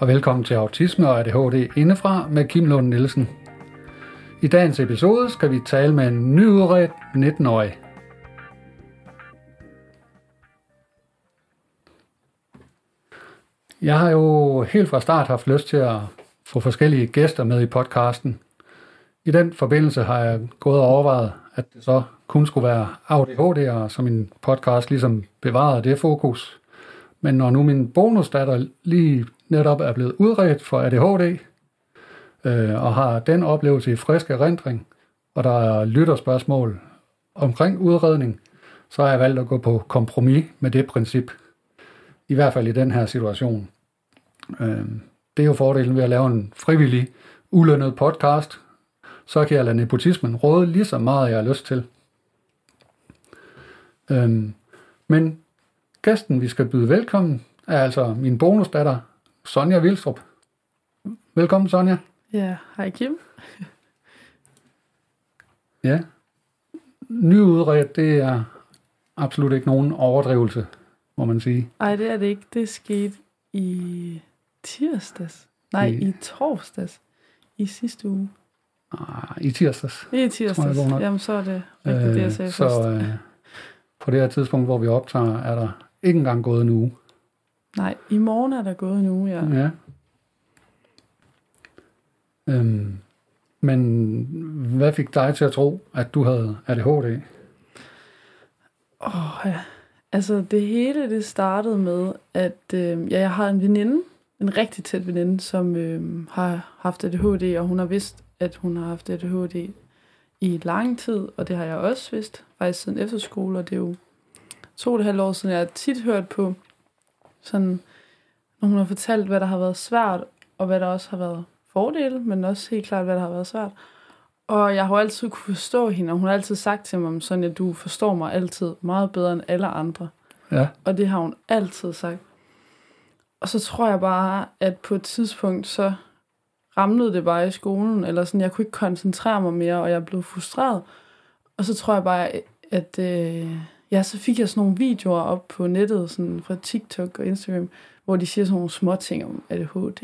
Og velkommen til Autisme og ADHD indefra med Kim Lund Nielsen. I dagens episode skal vi tale med en nyudredt 19-årig. Jeg har jo helt fra start haft lyst til at få forskellige gæster med i podcasten. I den forbindelse har jeg gået og overvejet, at det så kun skulle være ADHD'ere, som min podcast ligesom bevarede det fokus. Men når nu min bonusdatter lige netop er blevet udredt for ADHD, øh, og har den oplevelse i frisk erindring, og der er lytterspørgsmål omkring udredning, så har jeg valgt at gå på kompromis med det princip. I hvert fald i den her situation. Øh, det er jo fordelen ved at lave en frivillig, ulønnet podcast. Så kan jeg lade nepotismen råde lige så meget, jeg har lyst til. Øh, men gæsten, vi skal byde velkommen, er altså min bonusdatter, Sonja Vilstrup. Velkommen, Sonja. Ja, hej Kim. Ja. Nyudredt, det er absolut ikke nogen overdrivelse, må man sige. Nej, det er det ikke. Det skete i tirsdags. Nej, I- i, torsdags. I sidste uge. Ah, I tirsdags. I tirsdags. vågner. Jamen, så er det rigtigt, det jeg sagde så først. øh, på det her tidspunkt, hvor vi optager, er der ikke engang gået en uge. Nej, i morgen er der gået en uge, ja. Ja. Øhm, men hvad fik dig til at tro, at du havde ADHD? Åh, ja. Altså, det hele, det startede med, at øh, ja, jeg har en veninde, en rigtig tæt veninde, som øh, har haft ADHD, og hun har vidst, at hun har haft ADHD i lang tid, og det har jeg også vidst, faktisk siden efterskole, og det er jo to og et halvt år siden, jeg har tit hørt på, sådan, når hun har fortalt, hvad der har været svært, og hvad der også har været fordele, men også helt klart, hvad der har været svært. Og jeg har altid kunne forstå hende, og hun har altid sagt til mig, sådan at du forstår mig altid meget bedre end alle andre. Ja, Og det har hun altid sagt. Og så tror jeg bare, at på et tidspunkt, så ramlede det bare i skolen, eller sådan, jeg kunne ikke koncentrere mig mere, og jeg blev frustreret. Og så tror jeg bare, at øh, ja, så fik jeg sådan nogle videoer op på nettet, sådan fra TikTok og Instagram, hvor de siger sådan nogle små ting om ADHD.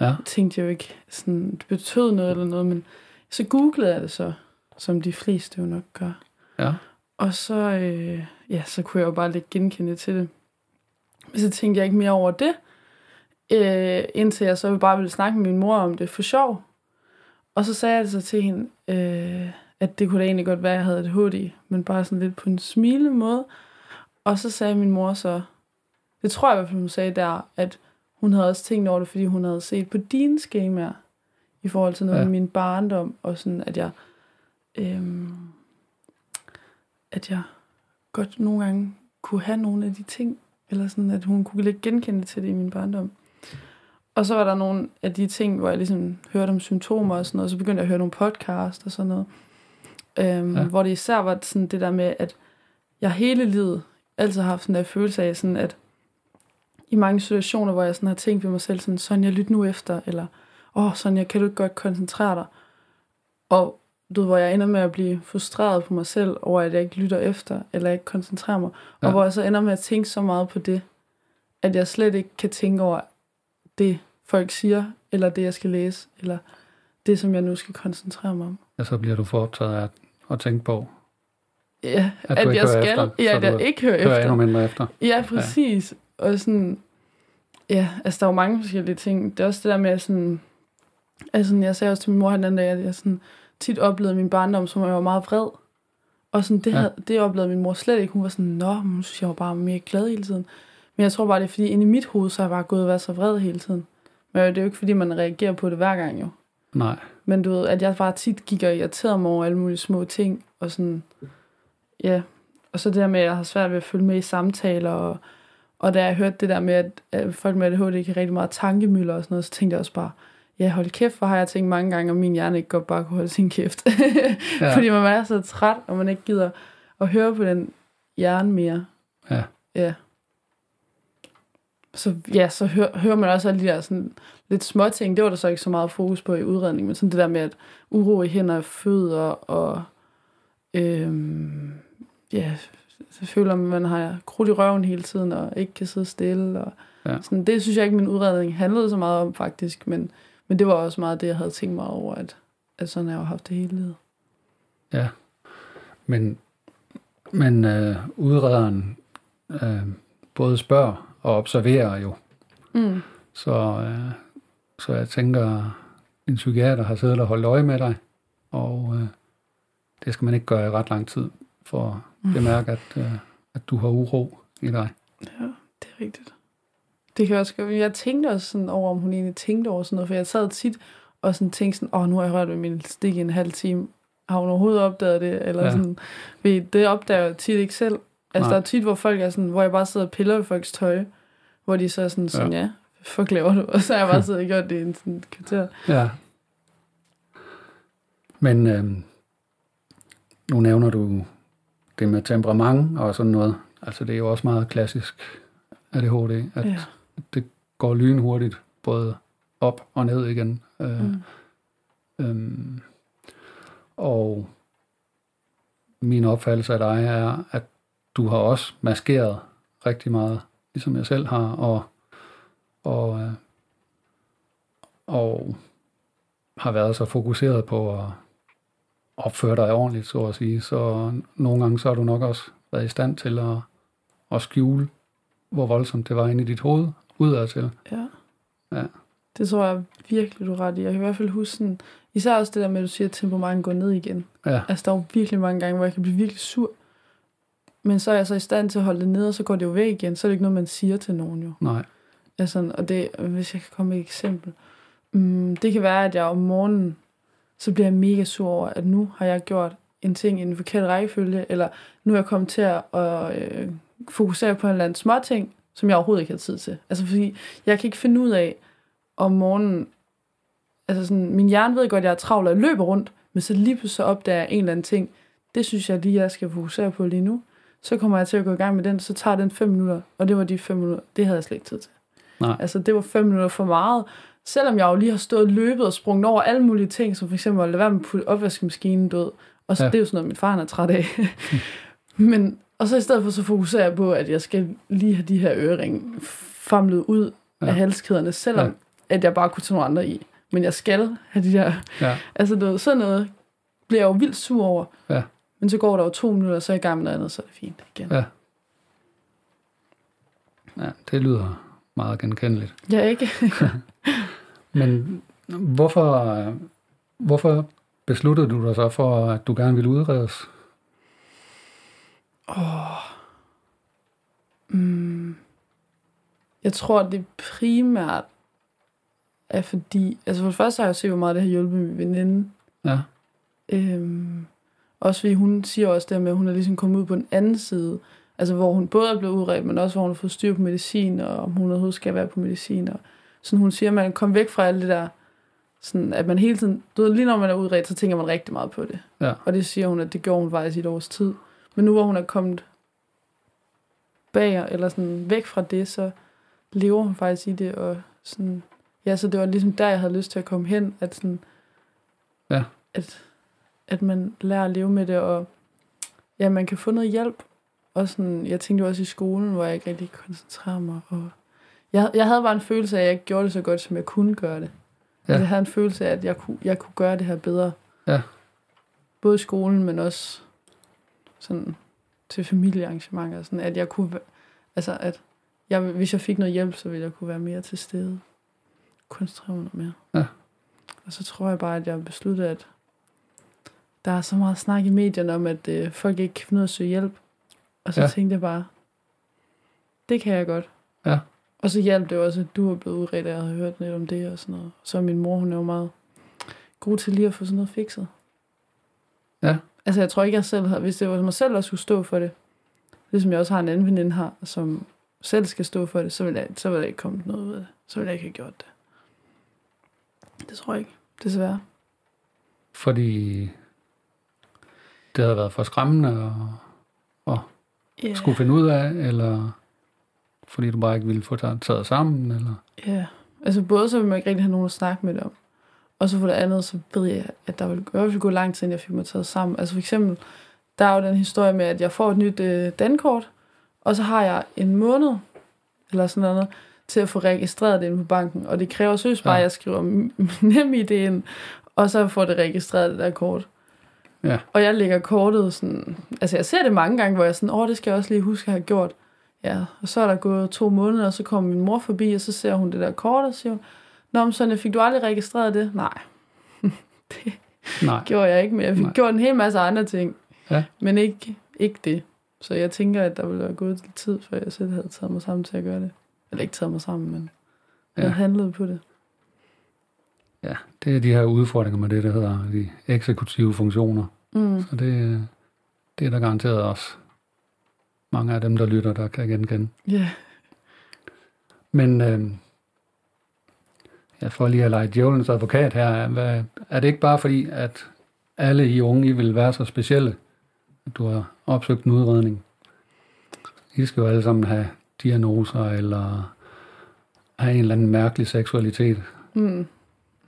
ja, Jeg tænkte jo ikke, sådan, det betød noget eller noget, men så googlede jeg det så, som de fleste jo nok gør. ja, Og så, øh, ja, så kunne jeg jo bare lidt genkende til det. Men så tænkte jeg ikke mere over det, øh, indtil jeg så bare ville snakke med min mor om det for sjov. Og så sagde jeg det så til hende, øh, at det kunne da egentlig godt være, at jeg havde ADHD, men bare sådan lidt på en smilende måde. Og så sagde min mor så, det tror jeg i hvert fald, hun sagde der, at hun havde også tænkt over det, fordi hun havde set på dine skemaer, i forhold til noget Ja. med min barndom, og sådan, at jeg, øhm, at jeg godt nogle gange kunne have nogle af de ting, eller sådan, at hun kunne lidt genkende til det i min barndom. Og så var der nogle af de ting, hvor jeg ligesom hørte om symptomer og sådan noget, og så begyndte jeg at høre nogle podcast og sådan noget. Øhm, Ja. Hvor det især var sådan det der med, at jeg hele livet altid har haft sådan der følelse af, sådan at i mange situationer, hvor jeg sådan har tænkt ved mig selv, sådan, Sonja, lyt nu efter, eller, åh, oh, Sonja, kan du ikke godt koncentrere dig? Og du ved, hvor jeg ender med at blive frustreret på mig selv, over at jeg ikke lytter efter, eller ikke koncentrerer mig. Ja. Og hvor jeg så ender med at tænke så meget på det, at jeg slet ikke kan tænke over det, folk siger, eller det, jeg skal læse, eller det, som jeg nu skal koncentrere mig om. ja, så bliver du for optaget af at, tænke på, Ja, At at, jeg hører skal, efter, ja, at jeg ikke hører høre efter. endnu mindre efter. Ja, præcis. Ja. Og sådan, ja, altså der er jo mange forskellige ting. Det er også det der med, at sådan, altså jeg sagde også til min mor den dag, at jeg sådan tit oplevede min barndom, som jeg var meget vred. Og sådan, det, Ja. havde, det oplevede min mor slet ikke. Hun var sådan, nå, nu synes jeg var bare mere glad hele tiden. Men jeg tror bare, det er fordi, inde i mit hoved, så har jeg bare gået og været så vred hele tiden. Men det er jo ikke, fordi man reagerer på det hver gang, jo. Nej, Men du ved, at jeg bare tit gik og irriterede mig over alle mulige små ting, og sådan, ja. Og så det der med, at jeg har svært ved at følge med i samtaler, og, og da jeg hørte det der med, at, at folk med ADHD kan rigtig meget tankemøller og sådan noget, så tænkte jeg også bare, ja, hold kæft, hvor har jeg tænkt mange gange, om min hjerne ikke godt bare kunne holde sin kæft. Ja. ja. Fordi man er så træt, og man ikke gider at høre på den hjerne mere. Ja. Ja. Så ja, så hører, hører man også alle de der sådan, lidt små ting. Det var der så ikke så meget fokus på i udredningen, men sådan det der med, at uro i hænder og fødder, og øhm, ja, så føler man, at man har krudt i røven hele tiden, og ikke kan sidde stille. Og Ja. sådan, det synes jeg ikke, min udredning handlede så meget om, faktisk. Men, men det var også meget det, jeg havde tænkt mig over, at, at sådan har jeg jo haft det hele livet. Ja. Men, men øh, udrederen øh, både spørger og observerer jo. Mm. Så, øh, så jeg tænker, en psykiater har siddet og holdt øje med dig, og øh, det skal man ikke gøre i ret lang tid, for at bemærke, at, øh, at du har uro i dig. Ja, det er rigtigt. Det kan jeg også gøre. Jeg tænkte også sådan over, om hun egentlig tænkte over sådan noget, for jeg sad tit og sådan tænkte sådan, åh, nu har jeg rørt ved min stik i en halv time. Har hun overhovedet opdaget det? Eller ja. sådan, ved, det opdager jeg tit ikke selv. Altså, Nej. der er tit, hvor folk er sådan, hvor jeg bare sidder og piller ved folks tøj, hvor de så er sådan, sådan ja, ja fuck laver du? Og så har jeg bare siddet og gjort det i en sådan kvarter. Ja. Men øh, nu nævner du det med temperament og sådan noget. Altså det er jo også meget klassisk ADHD, at Ja. det går lynhurtigt, både op og ned igen. Øh, Mm. Øhm, og min opfattelse af dig er, at du har også maskeret rigtig meget, ligesom jeg selv har, og, og, øh, og har været så fokuseret på at opføre dig ordentligt, så at sige. Så nogle gange så har du nok også været i stand til at, at skjule, hvor voldsomt det var inde i dit hoved, udadtil. Ja. Ja. Det tror jeg virkelig, du er ret i. Jeg kan i hvert fald huske sådan, især også det der med, at du siger, at temperamentet går ned igen. Ja, Altså, der er jo virkelig mange gange, hvor jeg kan blive virkelig sur. Men så er jeg så i stand til at holde det nede, og så går det jo væk igen. Så er det ikke noget, man siger til nogen jo. nej, Altså, og det, hvis jeg kan komme med et eksempel. Um, det kan være, at jeg om morgenen, så bliver jeg mega sur over, at nu har jeg gjort en ting i en forkert rækkefølge, eller nu er jeg kommet til at, øh, fokusere på en eller anden småting, som jeg overhovedet ikke har tid til. Altså, fordi jeg kan ikke finde ud af, om morgenen, altså sådan, min hjerne ved godt, at jeg er travl, og løber rundt, men så lige pludselig så opdager jeg en eller anden ting, det synes jeg lige, jeg skal fokusere på lige nu. Så kommer jeg til at gå i gang med den, så tager den fem minutter, og det var de fem minutter, det havde jeg slet ikke tid til. Nej. Altså, det var fem minutter for meget. Selvom jeg jo lige har stået og løbet og sprunget over alle mulige ting, som for eksempel at lade være med at putte opvaskemaskinen død. Og så Ja. det er jo sådan noget, min far er træt af. Men, og så i stedet for, så fokuserer jeg på, at jeg skal lige have de her øreringe famlet ud Ja. af halskæderne, selvom Ja. at jeg bare kunne tage nogle andre i. Men jeg skal have de der... ja, Altså, ved, sådan noget bliver jeg jo vildt sur over. Ja. Men så går der jo to minutter, så er jeg i gang med noget andet, så er det fint igen. Ja. ja, det lyder meget genkendeligt. Er ikke... Men hvorfor, hvorfor besluttede du dig så for, at du gerne ville udredes? Mm. Jeg tror, det primært er fordi... Altså for det første har jeg set, hvor meget det har hjulpet min veninde. Ja, Øhm, også fordi hun siger også det med, at hun er ligesom kommet ud på den anden side. Altså hvor hun både er blevet udredt, men også hvor hun har fået styr på medicin, og om hun overhovedet skal være på medicin. Og sådan hun siger, at man kommer væk fra alt det der, sådan at man hele tiden, du ved, lige når man er udredt, så tænker man rigtig meget på det. Ja. Og det siger hun, at det gjorde hun faktisk i et års tid. Men nu hvor hun er kommet bag, eller sådan væk fra det, så lever hun faktisk i det, og sådan, ja, så det var ligesom der, jeg havde lyst til at komme hen, at sådan, Ja. at, at man lærer at leve med det, og ja, man kan få noget hjælp, og sådan, jeg tænkte jo også i skolen, hvor jeg ikke rigtig kunne koncentrere mig, og jeg, jeg havde bare en følelse af, at jeg ikke gjorde det så godt, som jeg kunne gøre det. Ja. Jeg havde en følelse af, at jeg kunne, jeg kunne gøre det her bedre. Ja. Både i skolen, men også sådan til familiearrangementer. Sådan at jeg kunne, altså at jeg, hvis jeg fik noget hjælp, så ville jeg kunne være mere til stede. Koncentrere mig noget mere. Ja. Og så tror jeg bare, at jeg besluttede, at der er så meget snak i medierne om, at øh, folk ikke kan finde ud af at søge hjælp. Og så Ja. tænkte jeg bare, det kan jeg godt. Ja. Og så hjalp det også, at du var blevet udredt, og jeg havde hørt lidt om det og sådan noget. Så min mor, hun er jo meget god til lige at få sådan noget fikset. Ja. Altså, jeg tror ikke, jeg selv havde, hvis det var mig selv, der skulle stå for det, ligesom jeg også har en anden veninde her, som selv skal stå for det, så ville, jeg, så ville der ikke komme noget ud af det. Så ville jeg ikke have gjort det. Det tror jeg ikke, desværre. fordi det havde været for skræmmende at Ja. skulle finde ud af, eller fordi du bare ikke ville få taget taget sammen, eller... Ja, altså både så vil man ikke rigtig have nogen at snakke med det om, og så for det andet, så ved jeg, at der vil i hvert fald gå lang tid, inden jeg fik mig taget sammen. Altså for eksempel, der er jo den historie med, at jeg får et nyt øh, dankort, og så har jeg en måned, eller sådan noget, til at få registreret det ind på banken. Og det kræver søs bare, Ja. at jeg skriver nem idé ind, og så får det registreret, det der kort. Ja. Og jeg lægger kortet sådan... Altså, jeg ser det mange gange, hvor jeg er sådan, åh, det skal jeg også lige huske at have gjort. Ja, og så er der gået to måneder, og så kommer min mor forbi, og så ser hun det der kort, og siger hun, Nå, men sådan, fik du aldrig registreret det? Nej, Nej. gjorde jeg ikke, men jeg fik Nej. gjort en hel masse andre ting. Ja. Men ikke, ikke det. Så jeg tænker, at der ville være gået lidt tid, før jeg selv havde taget mig sammen til at gøre det. Eller ikke taget mig sammen, men jeg Ja. havde handlet på det. Ja, det er de her udfordringer med det, der hedder de eksekutive funktioner. Mm. Så det, det er der garanteret også mange af dem, der lytter, der kan genkende. Ja, Men øh, jeg får lige at lege djævelens advokat her. Hvad, er det ikke bare fordi, at alle I unge I vil være så specielle, at du har opsøgt en udredning? I skal jo alle sammen have diagnoser, eller have en eller anden mærkelig seksualitet. Mm.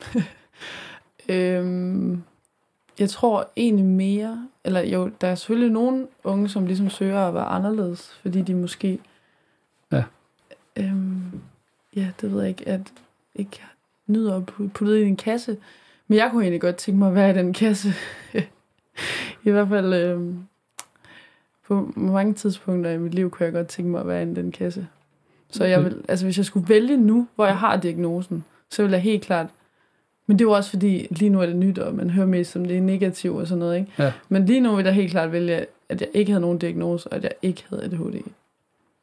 øhm, jeg tror egentlig mere, eller jo, der er selvfølgelig nogle unge, som ligesom søger at være anderledes, fordi de måske, Ja. øhm, ja, det ved jeg ikke, at ikke nyder at pu- putte i en kasse. Men jeg kunne egentlig godt tænke mig at være i den kasse. I hvert fald øhm, på mange tidspunkter i mit liv kunne jeg godt tænke mig at være i den kasse. Så jeg vil, altså hvis jeg skulle vælge nu, hvor jeg har diagnosen, så vil jeg helt klart, men det er jo også fordi, lige nu er det nyt, og man hører mest om det er negativt og sådan noget, ikke? Ja. Men lige nu vil jeg helt klart vælge, at jeg ikke havde nogen diagnose, og at jeg ikke havde ADHD.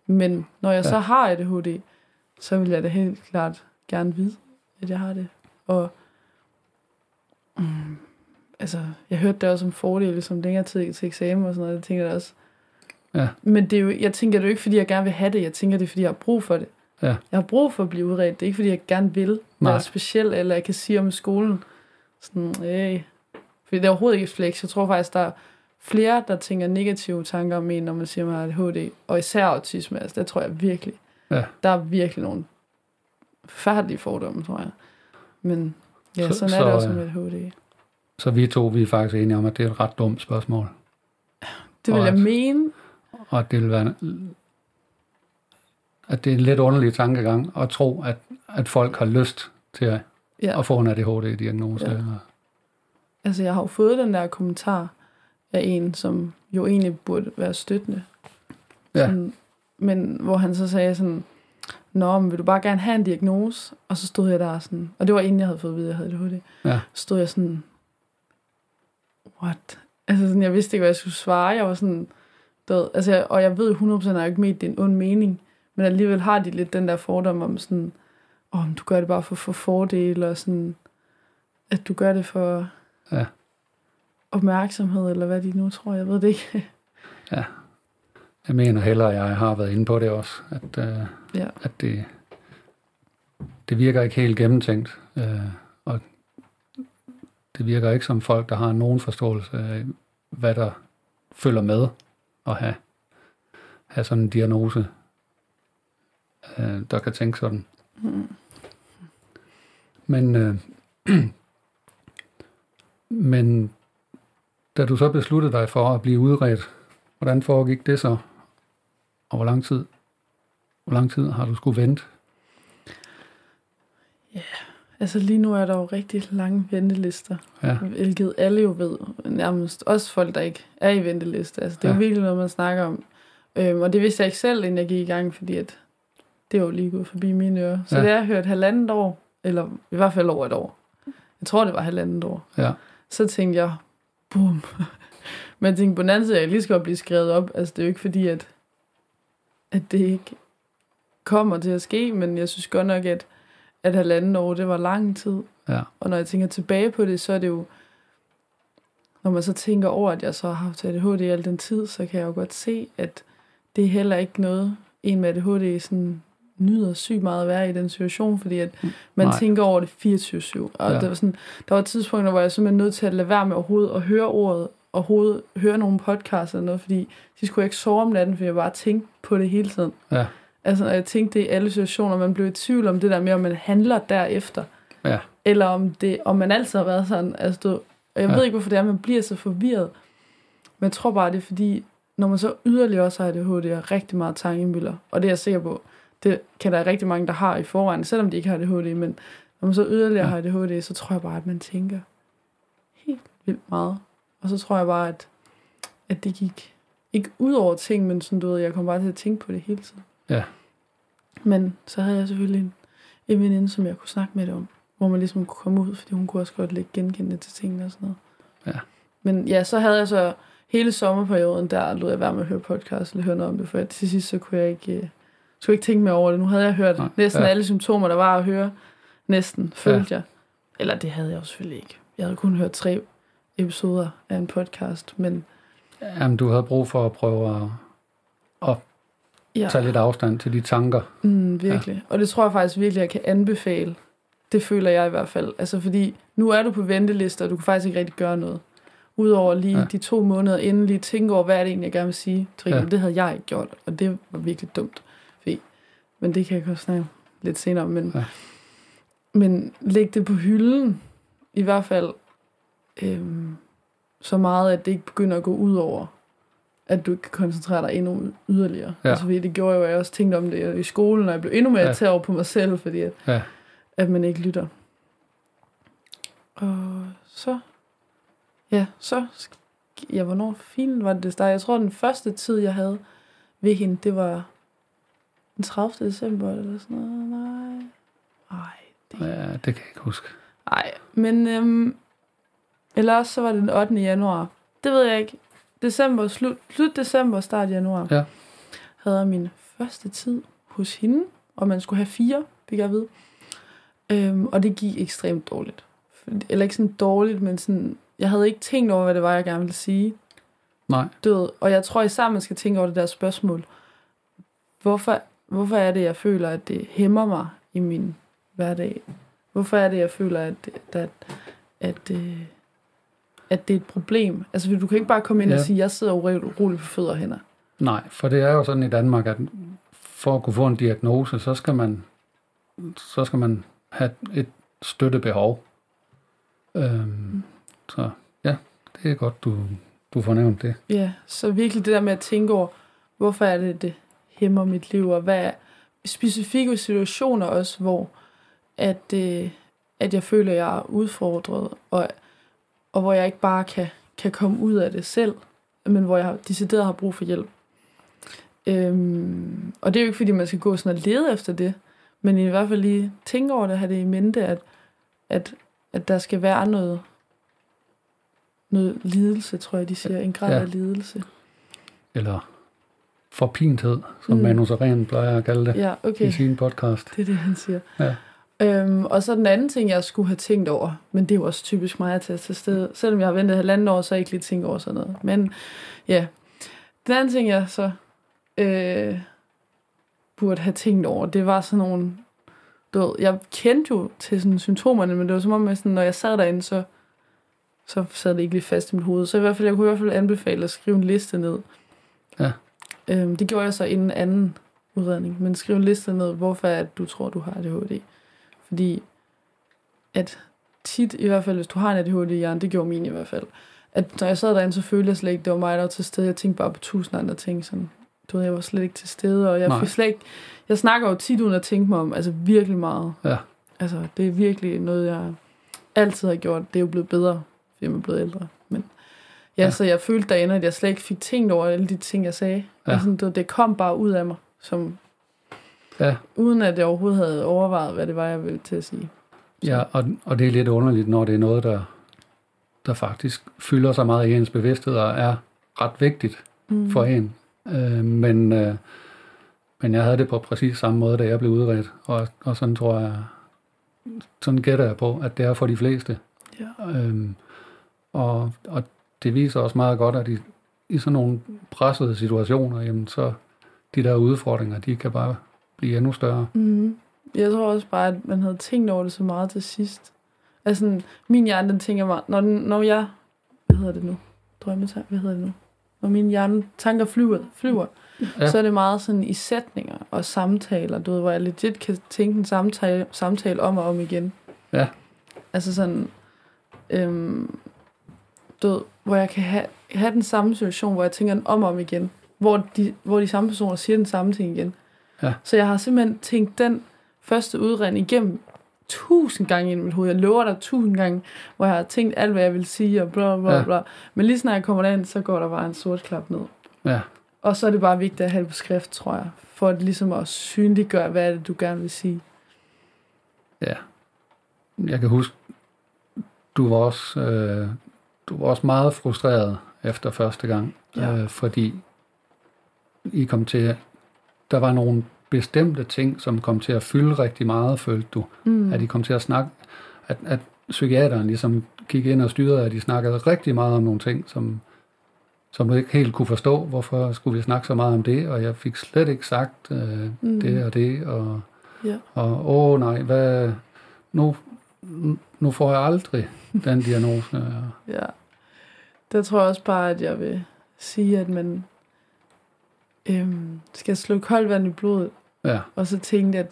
Men når jeg Ja. så har ADHD, så vil jeg da helt klart gerne vide, at jeg har det. Og mm, altså, jeg hørte det også om fordele, som længere tid til eksamen og sådan noget, det tænker jeg også. Ja. Men det er jo, jeg tænker det er jo ikke, fordi jeg gerne vil have det, jeg tænker det, er, fordi jeg har brug for det. Ja. Jeg har brug for at blive udredt. Det er ikke, fordi jeg gerne vil Nej. være speciel, eller jeg kan sige om i skolen, sådan, øh. Fordi det er overhovedet ikke et flex. Jeg tror faktisk, der er flere, der tænker negative tanker om en, når man siger, at man har ADHD. Og især autisme, altså, det tror jeg virkelig. Ja. Der er virkelig nogle forfærdelige fordomme, tror jeg. Men ja, Så- sådan er så, det også øh, med ADHD. Så vi to, vi er faktisk enige om, at det er et ret dumt spørgsmål. Det vil og jeg at- mene. Og det vil være at det er en lidt underlig tankegang at tro, at, at folk har lyst til at, Ja. at få en ADHD-diagnose. Ja. Altså, jeg har jo fået den der kommentar af en, som jo egentlig burde være støttende. Ja. Sådan, men hvor han så sagde sådan, Nå, men vil du bare gerne have en diagnose? Og så stod jeg der sådan, og det var inden jeg havde fået at vide, at jeg havde ADHD. Ja. Så stod jeg sådan, what? Altså sådan, jeg vidste ikke, hvad jeg skulle svare. Jeg var sådan, ved, altså, jeg, og jeg ved 100% at jeg ikke ment, det er en ond mening. Men alligevel har de lidt den der fordom om sådan, åh, oh, du gør det bare for at få fordele, og sådan, at du gør det for Ja. opmærksomhed, eller hvad de nu tror, jeg ved det ikke. Jeg mener heller, at jeg har været inde på det også, at, øh, ja. at det, det virker ikke helt gennemtænkt, øh, og det virker ikke som folk, der har nogen forståelse af, hvad der følger med at have, have sådan en diagnose, øh, der kan tænke sådan. Mm. Men, øh, men da du så besluttede dig for at blive udredt, hvordan foregik det så? Og hvor lang tid, hvor lang tid har du skulle vente? Altså lige nu er der jo rigtig lange ventelister, Ja, hvilket alle jo ved, nærmest også folk, der ikke er i venteliste. Altså det er ja. Ja. jo virkelig noget, man snakker om. Øhm, og det vidste jeg ikke selv, inden jeg gik i gang, fordi at det var jo lige gået forbi mine ører. Så Ja. det har jeg hørt halvandet år, eller i hvert fald over et år. Jeg tror, det var halvandet år. ja, Så tænkte jeg, bum. Men jeg tænkte at jeg lige skal blive skrevet op. Altså det er jo ikke fordi, at, at det ikke kommer til at ske, men jeg synes godt nok, at, at halvanden år, det var lang tid. ja, Og når jeg tænker tilbage på det, så er det jo, når man så tænker over, at jeg så har haft ADHD i al den tid, så kan jeg jo godt se, at det er heller ikke noget, en med ADHD sådan nyder sygt meget at være i den situation, fordi at man Nej. tænker over det 24-7. Og Ja. der, var sådan, der var tidspunkter, hvor jeg simpelthen nødt til at lade være med overhovedet at høre ordet, overhovedet høre nogle podcasts eller noget, fordi de skulle ikke sove om natten, fordi jeg bare tænkte på det hele tiden. ja, Altså, jeg tænkte det i alle situationer, man blev i tvivl om det der med, om man handler derefter. Ja. Eller om, det, om man altid har været sådan. Altså, du, og jeg Ja. ved ikke, hvorfor det er, man bliver så forvirret. Men jeg tror bare, det er fordi, når man så yderligere også har ADHD og rigtig meget tankemøller, og det er jeg sikker på, det kan der rigtig mange, der har i forvejen, selvom de ikke har ADHD, men når man så yderligere ja. har ADHD, så tror jeg bare, at man tænker helt vildt meget. Og så tror jeg bare, at, at det gik ikke ud over ting, men sådan, du ved, jeg kom bare til at tænke på det hele tiden. Ja. Men så havde jeg selvfølgelig en, en veninde, som jeg kunne snakke med det om, hvor man ligesom kunne komme ud, fordi hun kunne også godt lægge genkendende til tingene og sådan noget. Ja. Men ja, så havde jeg så hele sommerperioden, der lod jeg være med at høre podcast eller høre noget om det, for til sidst så kunne jeg ikke, øh, skulle ikke tænke mere over det. Nu havde jeg hørt Nej, næsten ja. alle symptomer, der var at høre. Næsten, følte jeg. Eller det havde jeg jo selvfølgelig ikke. Jeg havde kun hørt tre episoder af en podcast, men Jamen, du havde brug for at prøve at, at ja, tage lidt afstand til de tanker. mm, virkelig. Ja. Og det tror jeg faktisk virkelig, jeg kan anbefale. Det føler jeg i hvert fald. Altså fordi, nu er du på venteliste, og du kan faktisk ikke rigtig gøre noget. Udover lige Ja. ja. de to måneder inden, lige tænke over, hvad er det egentlig, jeg gerne vil sige. Ja. ja. Det havde jeg ikke gjort, og det var virkelig dumt. Men det kan jeg godt snakke lidt senere om. Men, Ja. men læg det på hylden, i hvert fald øhm, så meget, at det ikke begynder at gå ud over, at du ikke kan koncentrere dig endnu yderligere. Ja. Altså, fordi det gjorde jeg jo, at jeg også tænkte om det i skolen, og jeg blev endnu mere Ja. over på mig selv, fordi at, Ja. at man ikke lytter. Og så, ja, så, ja, hvornår filen var det, det startede? Jeg tror, den første tid, jeg havde ved hende, det var den 30. december, eller sådan noget. Nej. Ej, det ja, det kan jeg ikke huske. Nej, men øhm, eller også så var det den 8. januar. Det ved jeg ikke. December, slut, slut december, start januar. Ja. Havde jeg min første tid hos hende, og man skulle have fire, fik jeg at vide. Øhm, og det gik ekstremt dårligt. Eller ikke sådan dårligt, men sådan, jeg havde ikke tænkt over, hvad det var, jeg gerne ville sige. Nej, ved, og jeg tror især, man skal tænke over det der spørgsmål. Hvorfor, hvorfor er det, jeg føler, at det hæmmer mig i min hverdag? Hvorfor er det, jeg føler, at, at, at, øh, at det er et problem? Altså, du kan ikke bare komme ind Ja. og sige, at jeg sidder uroligt på fødder og hænder. nej, for det er jo sådan i Danmark, at for at kunne få en diagnose, så skal man, så skal man have et støttebehov. Øhm, så ja, det er godt, du, du får nævnt det. Ja, så virkelig det der med at tænke over, hvorfor er det, det hæmmer mit liv, og hvad er specifikke situationer også, hvor at, øh, at jeg føler, at jeg er udfordret, og, og hvor jeg ikke bare kan, kan komme ud af det selv, men hvor jeg decideret har brug for hjælp. Øhm, og det er jo ikke, fordi man skal gå sådan og lede efter det, men i hvert fald lige tænke over det, have det i mente, at, at, at der skal være noget, noget lidelse, tror jeg, de siger. En grad Ja. af lidelse. Eller forpinthed, som mm. Manu Seren plejer at kalde det Ja, okay. i sin podcast. Det er det, han siger. Ja. Øhm, og så den anden ting, jeg skulle have tænkt over, men det er jo også typisk mig at tage til sted. Selvom jeg har ventet halvanden år, så har jeg ikke lige tænkt over sådan noget. Men ja, den anden ting, jeg så øh, burde have tænkt over, det var sådan nogle... Du ved, jeg kendte jo til sådan symptomerne, men det var som om, at sådan, når jeg sad derinde, så, så sad det ikke lige fast i mit hoved. Så i hvert fald, jeg kunne i hvert fald anbefale at skrive en liste ned. Ja. Øhm, det gjorde jeg så inden anden udredning, men skriv en liste ned, hvorfor det, du tror, du har ADHD. Fordi at tit, i hvert fald hvis du har en ADHD i hjernen, det gjorde min i hvert fald, at når jeg sad derinde, så følte jeg slet ikke, det var mig, der var til stede. Jeg tænkte bare på tusind andre ting, sådan, du ved, jeg var slet ikke til stede, og jeg Nej. fik slet ikke, jeg snakker jo tit uden at tænke mig om, altså virkelig meget. Ja. Altså, det er virkelig noget, jeg altid har gjort. Det er jo blevet bedre, fordi jeg er blevet ældre. Men ja, Ja. så jeg følte derinde, at jeg slet ikke fik tænkt over alle de ting, jeg sagde. Ja. Altså, det, det kom bare ud af mig, som, Ja. uden at jeg overhovedet havde overvejet, hvad det var, jeg ville til at sige. Ja, og, og det er lidt underligt, når det er noget, der, der faktisk fylder så meget i ens bevidsthed og er ret vigtigt Mm. for en. Øh, men, øh, men jeg havde det på præcis samme måde, da jeg blev udredt, og, og sådan tror jeg, sådan gætter jeg på, at det er for de fleste. Ja. Øhm, og, og det viser også meget godt, at i, i sådan nogle pressede situationer, jamen så de der udfordringer, de kan bare blive endnu større. Mm. Jeg tror også bare, at man havde tænkt over det så meget til sidst. Altså, min hjerne, den tænker mig, når, den, når jeg, hvad hedder det nu? Drømmetank, hvad hedder det nu? Når min hjerne tanker flyver, flyver ja. så er det meget sådan i sætninger og samtaler, du ved, hvor jeg legit kan tænke en samtale, samtale om og om igen. Ja. Altså sådan, øhm, ved, hvor jeg kan have have den samme situation, hvor jeg tænker den om og om igen. Hvor de, hvor de samme personer siger den samme ting igen. Ja. Så jeg har simpelthen tænkt den første udredning igennem tusind gange i mit hoved. Jeg lover dig tusind gange, hvor jeg har tænkt alt, hvad jeg vil sige, og bla bla Ja. bla. Men lige snart jeg kommer derind, så går der bare en sort klap ned. Ja, Og så er det bare vigtigt at have det på skrift, tror jeg. For at ligesom at synliggøre, hvad er det, du gerne vil sige. ja. Jeg kan huske, du var også, øh, du var også meget frustreret efter første gang, Ja. øh, fordi I kom til, der var nogle bestemte ting, som kom til at fylde rigtig meget, følte du, Mm. at I kom til at snakke, at, at psykiateren ligesom gik ind og styrede, at de snakkede rigtig meget om nogle ting, som, som du ikke helt kunne forstå, hvorfor skulle vi snakke så meget om det, og jeg fik slet ikke sagt øh, Mm. det og det, og, Ja. og åh nej, hvad, nu, nu får jeg aldrig den diagnose. Ja. Der tror jeg også bare, at jeg vil sige, at man øhm, skal slå koldt vand i blodet, Ja, og så tænke, at,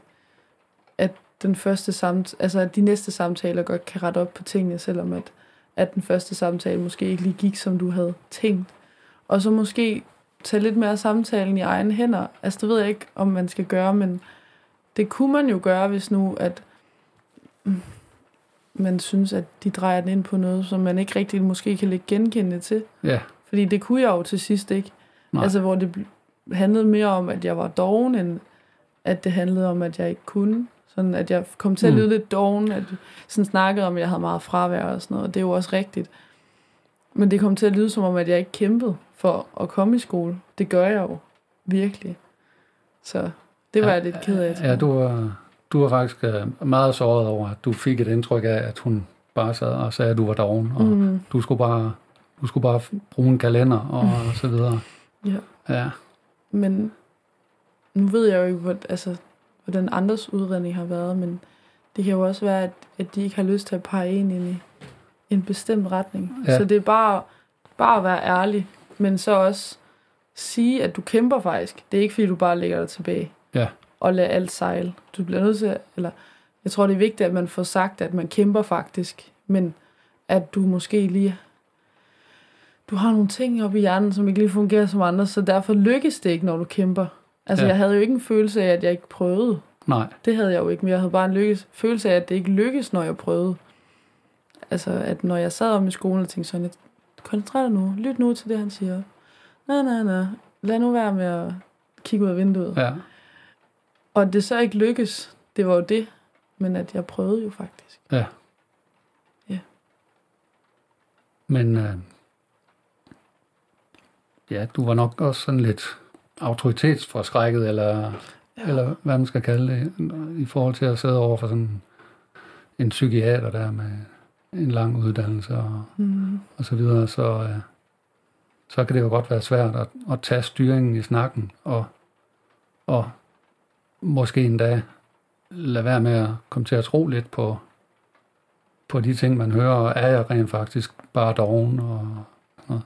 at den første samt, altså at de næste samtaler godt kan rette op på tingene, selvom at, at den første samtale måske ikke lige gik, som du havde tænkt. Og så måske tage lidt mere samtalen i egne hænder. Altså, det ved jeg ikke, om man skal gøre, men det kunne man jo gøre, hvis nu, at man synes, at de drejer den ind på noget, som man ikke rigtig måske kan lægge genkendende til. ja, Fordi det kunne jeg jo til sidst ikke. Nej. Altså, hvor det handlede mere om, at jeg var doven, end at det handlede om, at jeg ikke kunne. Sådan, at jeg kom til at Mm. lyde lidt doven, at sådan snakkede om, at jeg havde meget fravær og sådan noget, og det er jo også rigtigt. Men det kom til at lyde som om, at jeg ikke kæmpede for at komme i skole. Det gør jeg jo. Virkelig. Så det var ja, jeg lidt ked af. Ja, du var, du var faktisk øh, meget såret over, at du fik et indtryk af, at hun bare sad og sagde, at du var doven, og Mm, du skulle bare du skulle bare bruge en kalender og så videre. ja. Ja, Men nu ved jeg jo ikke, hvor, altså, hvordan andres udredning har været, men det kan jo også være, at, at de ikke har lyst til at pege ind i en bestemt retning. Ja. Så det er bare, bare at være ærlig, men så også sige, at du kæmper faktisk. Det er ikke, fordi du bare lægger dig tilbage Ja. og lader alt sejle. Du bliver nødt til, at- eller jeg tror, det er vigtigt, at man får sagt, at man kæmper faktisk, men at du måske lige du har nogle ting op i hjernen, som ikke lige fungerer som andre, så derfor lykkes det ikke, når du kæmper. Altså, Ja. jeg havde jo ikke en følelse af, at jeg ikke prøvede. nej, Det havde jeg jo ikke, men jeg havde bare en lykkes, følelse af, at det ikke lykkes, når jeg prøvede. Altså, at når jeg sad om i skolen og tænkte sådan, koncentrer dig nu, lyt nu til det, han siger. Nej, nej, nej, lad nu være med at kigge ud af vinduet. Ja. Ja, Og det så ikke lykkes, det var jo det, men at jeg prøvede jo faktisk. men øh, ja, du var nok også sådan lidt autoritetsforskrækket, eller, ja. Ja. eller hvad man skal kalde det, i forhold til at sidde over for sådan en psykiater der med en lang uddannelse og, Mm. og så videre, så, øh, så kan det jo godt være svært at, at tage styringen i snakken og, og måske endda lade være med at komme til at tro lidt på, på de ting, man hører, og er jeg rent faktisk bare doven og sådan noget.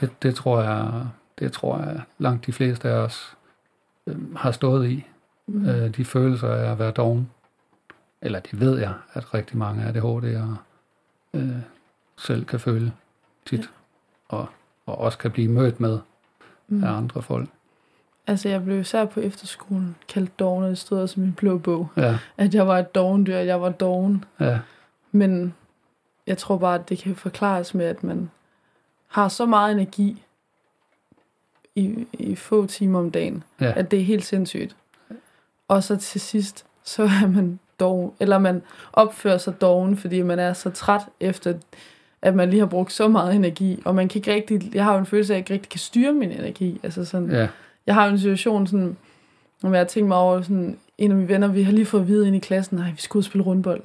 Det, det, tror jeg, det tror jeg langt de fleste af os øh, har stået i. Mm. Øh, de følelser af at være doven. Eller det ved jeg, at rigtig mange af ADHD'ere øh, selv kan føle tit. Ja. Og, og også kan blive mødt med Mm. af andre folk. Altså, jeg blev især på efterskolen kaldt doven, og det stod også i min blå bog, Ja, at jeg var et dovendyr, jeg var doven. ja, Men jeg tror bare, at det kan forklares med, at man har så meget energi i, i få timer om dagen, ja, at det er helt sindssygt. Og så til sidst, så er man doven, eller man opfører sig doven, fordi man er så træt efter, at man lige har brugt så meget energi, og man kan ikke rigtig, jeg har jo en følelse af, at jeg ikke rigtig kan styre min energi. Altså sådan, ja, jeg har jo en situation, sådan, hvor jeg har tænkt mig over, sådan, en af mine venner, vi har lige fået at vide ind i klassen, nej, vi skal ud og spille rundbold.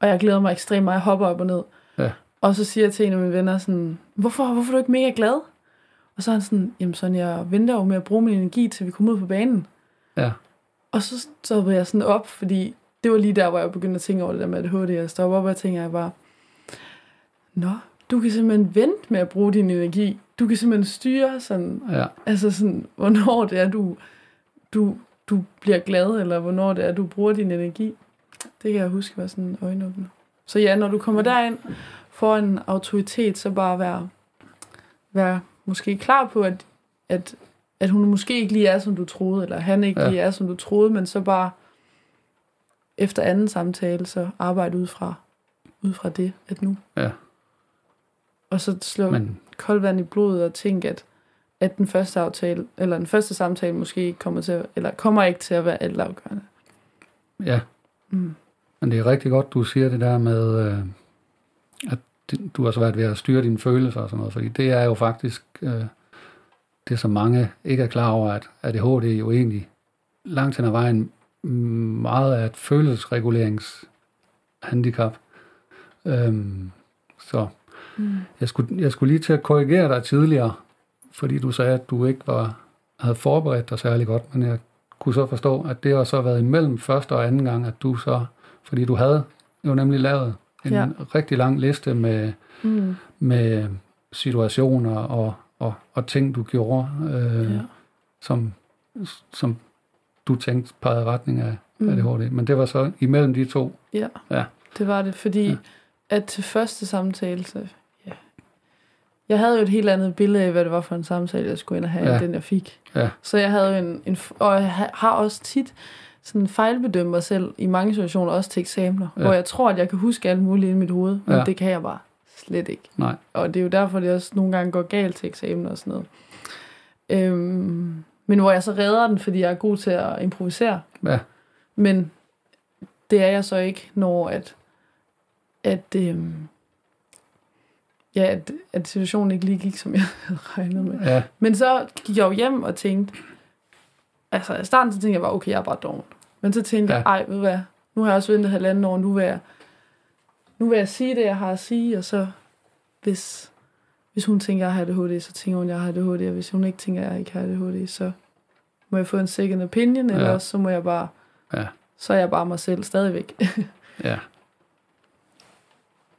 Og jeg glæder mig ekstremt meget, jeg hopper op og ned. Ja. Og så siger jeg til en af mine venner sådan, hvorfor, hvorfor er du ikke mega glad? Og så er han sådan, jamen sådan, jeg venter jo med at bruge min energi, til vi kommer ud på banen. ja, Og så stoppede jeg sådan op, fordi det var lige der, hvor jeg begyndte at tænke over det der med ADHD. Jeg stoppede op, og jeg tænker jeg bare, Nå, du kan simpelthen vente med at bruge din energi. Du kan simpelthen styre sådan, ja, altså sådan, hvornår det er, du, du, du bliver glad, eller hvornår det er, du bruger din energi. Det kan jeg huske var sådan en øjenåbner. Så ja, når du kommer derind for en autoritet, så bare vær, være måske klar på, at, at, at hun måske ikke lige er, som du troede, eller han ikke ja. lige er, som du troede, men så bare efter anden samtale, så arbejde ud fra, ud fra det, at nu. Ja. Og så slå men. Koldt vand i blodet og tænke, at, at den første aftale, eller den første samtale måske ikke kommer til at, eller kommer ikke til at være altafgørende. ja, Mm. men det er rigtig godt, du siger det der med, øh, at du har svært ved at styre dine følelser og sådan noget, fordi det er jo faktisk øh, det, som mange ikke er klar over, at ADHD jo egentlig langt hen ad vejen meget af et følelsesreguleringshandicap. Øhm, så Mm. jeg skulle, jeg skulle lige til at korrigere dig tidligere, fordi du sagde, at du ikke var, havde forberedt dig særlig godt, men jeg kunne så forstå, at det har så været imellem første og anden gang, at du så, fordi du havde jo nemlig lavet en ja. Rigtig lang liste med, Mm. med situationer og, og, og ting, du gjorde, øh, ja. Som, som du tænkte pegede i retning af Mm. ADHD. Men det var så imellem de to. Ja, Ja. det var det, fordi Ja. at til første samtale, jeg havde jo et helt andet billede af, hvad det var for en samtale, jeg skulle ind og have, Ja. den jeg fik. Ja. Så jeg havde jo en, en, og jeg ha- har også tit sådan fejlbedømt mig selv i mange situationer, også til eksamener, Ja. hvor jeg tror, at jeg kan huske alt muligt i mit hoved, men ja. det kan jeg bare slet ikke. Nej. Og det er jo derfor, det også nogle gange går galt til eksamener og sådan noget. Øhm, men hvor jeg så redder den, fordi jeg er god til at improvisere. Ja. Men det er jeg så ikke, når at, at, øhm, ja, at, at situationen ikke lige gik, som jeg havde regnet med. Ja, Men så gik jeg jo hjem og tænkte, altså i starten så tænkte jeg bare, okay, jeg er bare doven. Men så tænkte Ja. jeg, ej, ved du hvad, nu har jeg også ventet halvanden år, nu vil jeg, nu vil jeg sige det, jeg har at sige, og så hvis, hvis hun tænker, jeg har ADHD, så tænker hun, jeg har ADHD, og hvis hun ikke tænker, jeg ikke har ADHD, så må jeg få en second opinion, eller også så må jeg bare, Ja. så er jeg bare mig selv stadigvæk. Ja.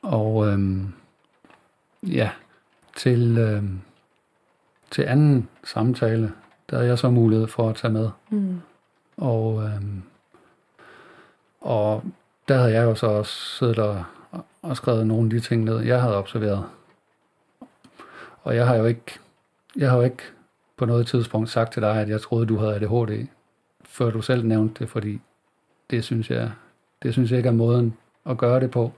Og øhm, ja, til, øhm, til anden samtale, der havde jeg så mulighed for at tage med. mm. Og, øhm, og der havde jeg jo så også siddet og, og skrevet nogle af de ting ned, jeg havde observeret. Og jeg har jo ikke, jeg har jo ikke på noget tidspunkt sagt til dig, at jeg troede, du havde ADHD, før du selv nævnte det, fordi det synes jeg, det synes jeg ikke er måden at gøre det på.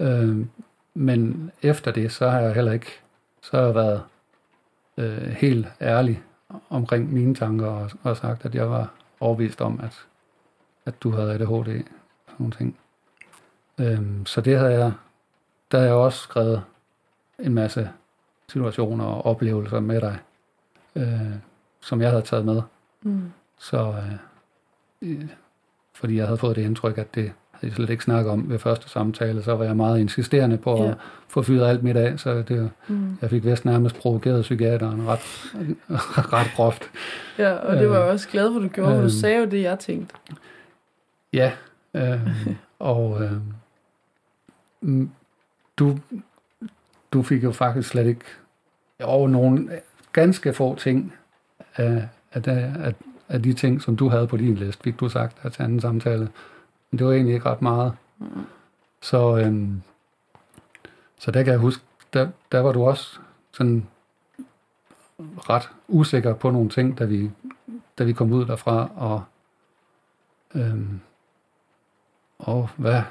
Øh, men efter det, så har jeg heller ikke, så har jeg været øh, helt ærlig omkring mine tanker og, og sagt, at jeg var overbevist om, at, at du havde ADHD og sådan nogle ting. Øhm, så det havde jeg, der har jeg også skrevet en masse situationer og oplevelser med dig, øh, som jeg havde taget med. Mm. Så øh, fordi jeg havde fået det indtryk, at det havde jeg slet ikke snakket om ved første samtale, så var jeg meget insisterende på Ja. at få fyret alt mit af, så det, Mm. jeg fik vist nærmest provokeret psykiateren ret, ret groft. Ja, og det var jeg Øh, også glad for, du gjorde, for øhm. du sagde jo det, jeg tænkte. Ja, øh, og øh, mm, du, du fik jo faktisk slet ikke over nogle ganske få ting af, af, de, af, af de ting, som du havde på din liste, fik du sagt her til anden samtale. Men det var egentlig ikke ret meget. Mm. Så, øh, så der kan jeg huske, der, der var du også sådan ret usikker på nogle ting, da vi, da vi kom ud derfra, og øhm, og hvad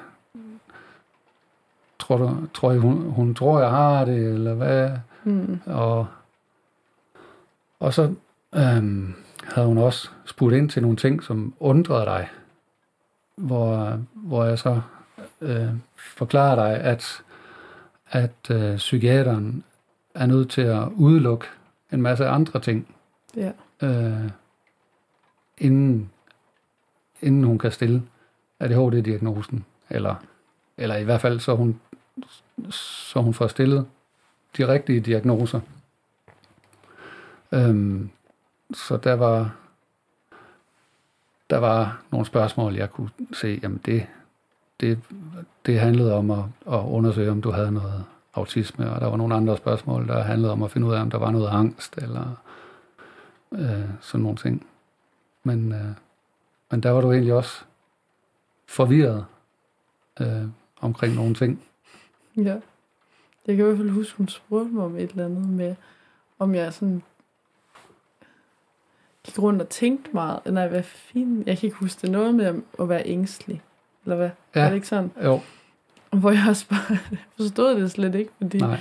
tror du, tror I, hun, hun tror, jeg har det, eller hvad? Mm. Og, og så øhm, havde hun også spurgt ind til nogle ting, som undrede dig, hvor, hvor jeg så øh, forklarer dig, at, at øh, psykiateren er nødt til at udelukke en masse andre ting, Ja. øh, inden, inden hun kan stille ADHD-diagnosen, eller, eller i hvert fald så hun, så hun får stillet de rigtige diagnoser. Øhm, så der var der var nogle spørgsmål, jeg kunne se, jamen det, det, det handlede om at, at undersøge, om du havde noget autisme, og der var nogle andre spørgsmål, der handlede om at finde ud af, om der var noget angst, eller øh, sådan nogle ting. Men, øh, men der var du egentlig også forvirret øh, omkring nogle ting. Ja. Jeg kan i hvert fald huske, hun spurgte mig om et eller andet med, om jeg sådan gik rundt og tænkte meget. Nej, hvad fint. Jeg kan ikke huske det. Noget med at- være ængstelig. Eller hvad? Ja. Er det ikke sådan? Jo, Hvor jeg også bare forstod det slet ikke, fordi nej.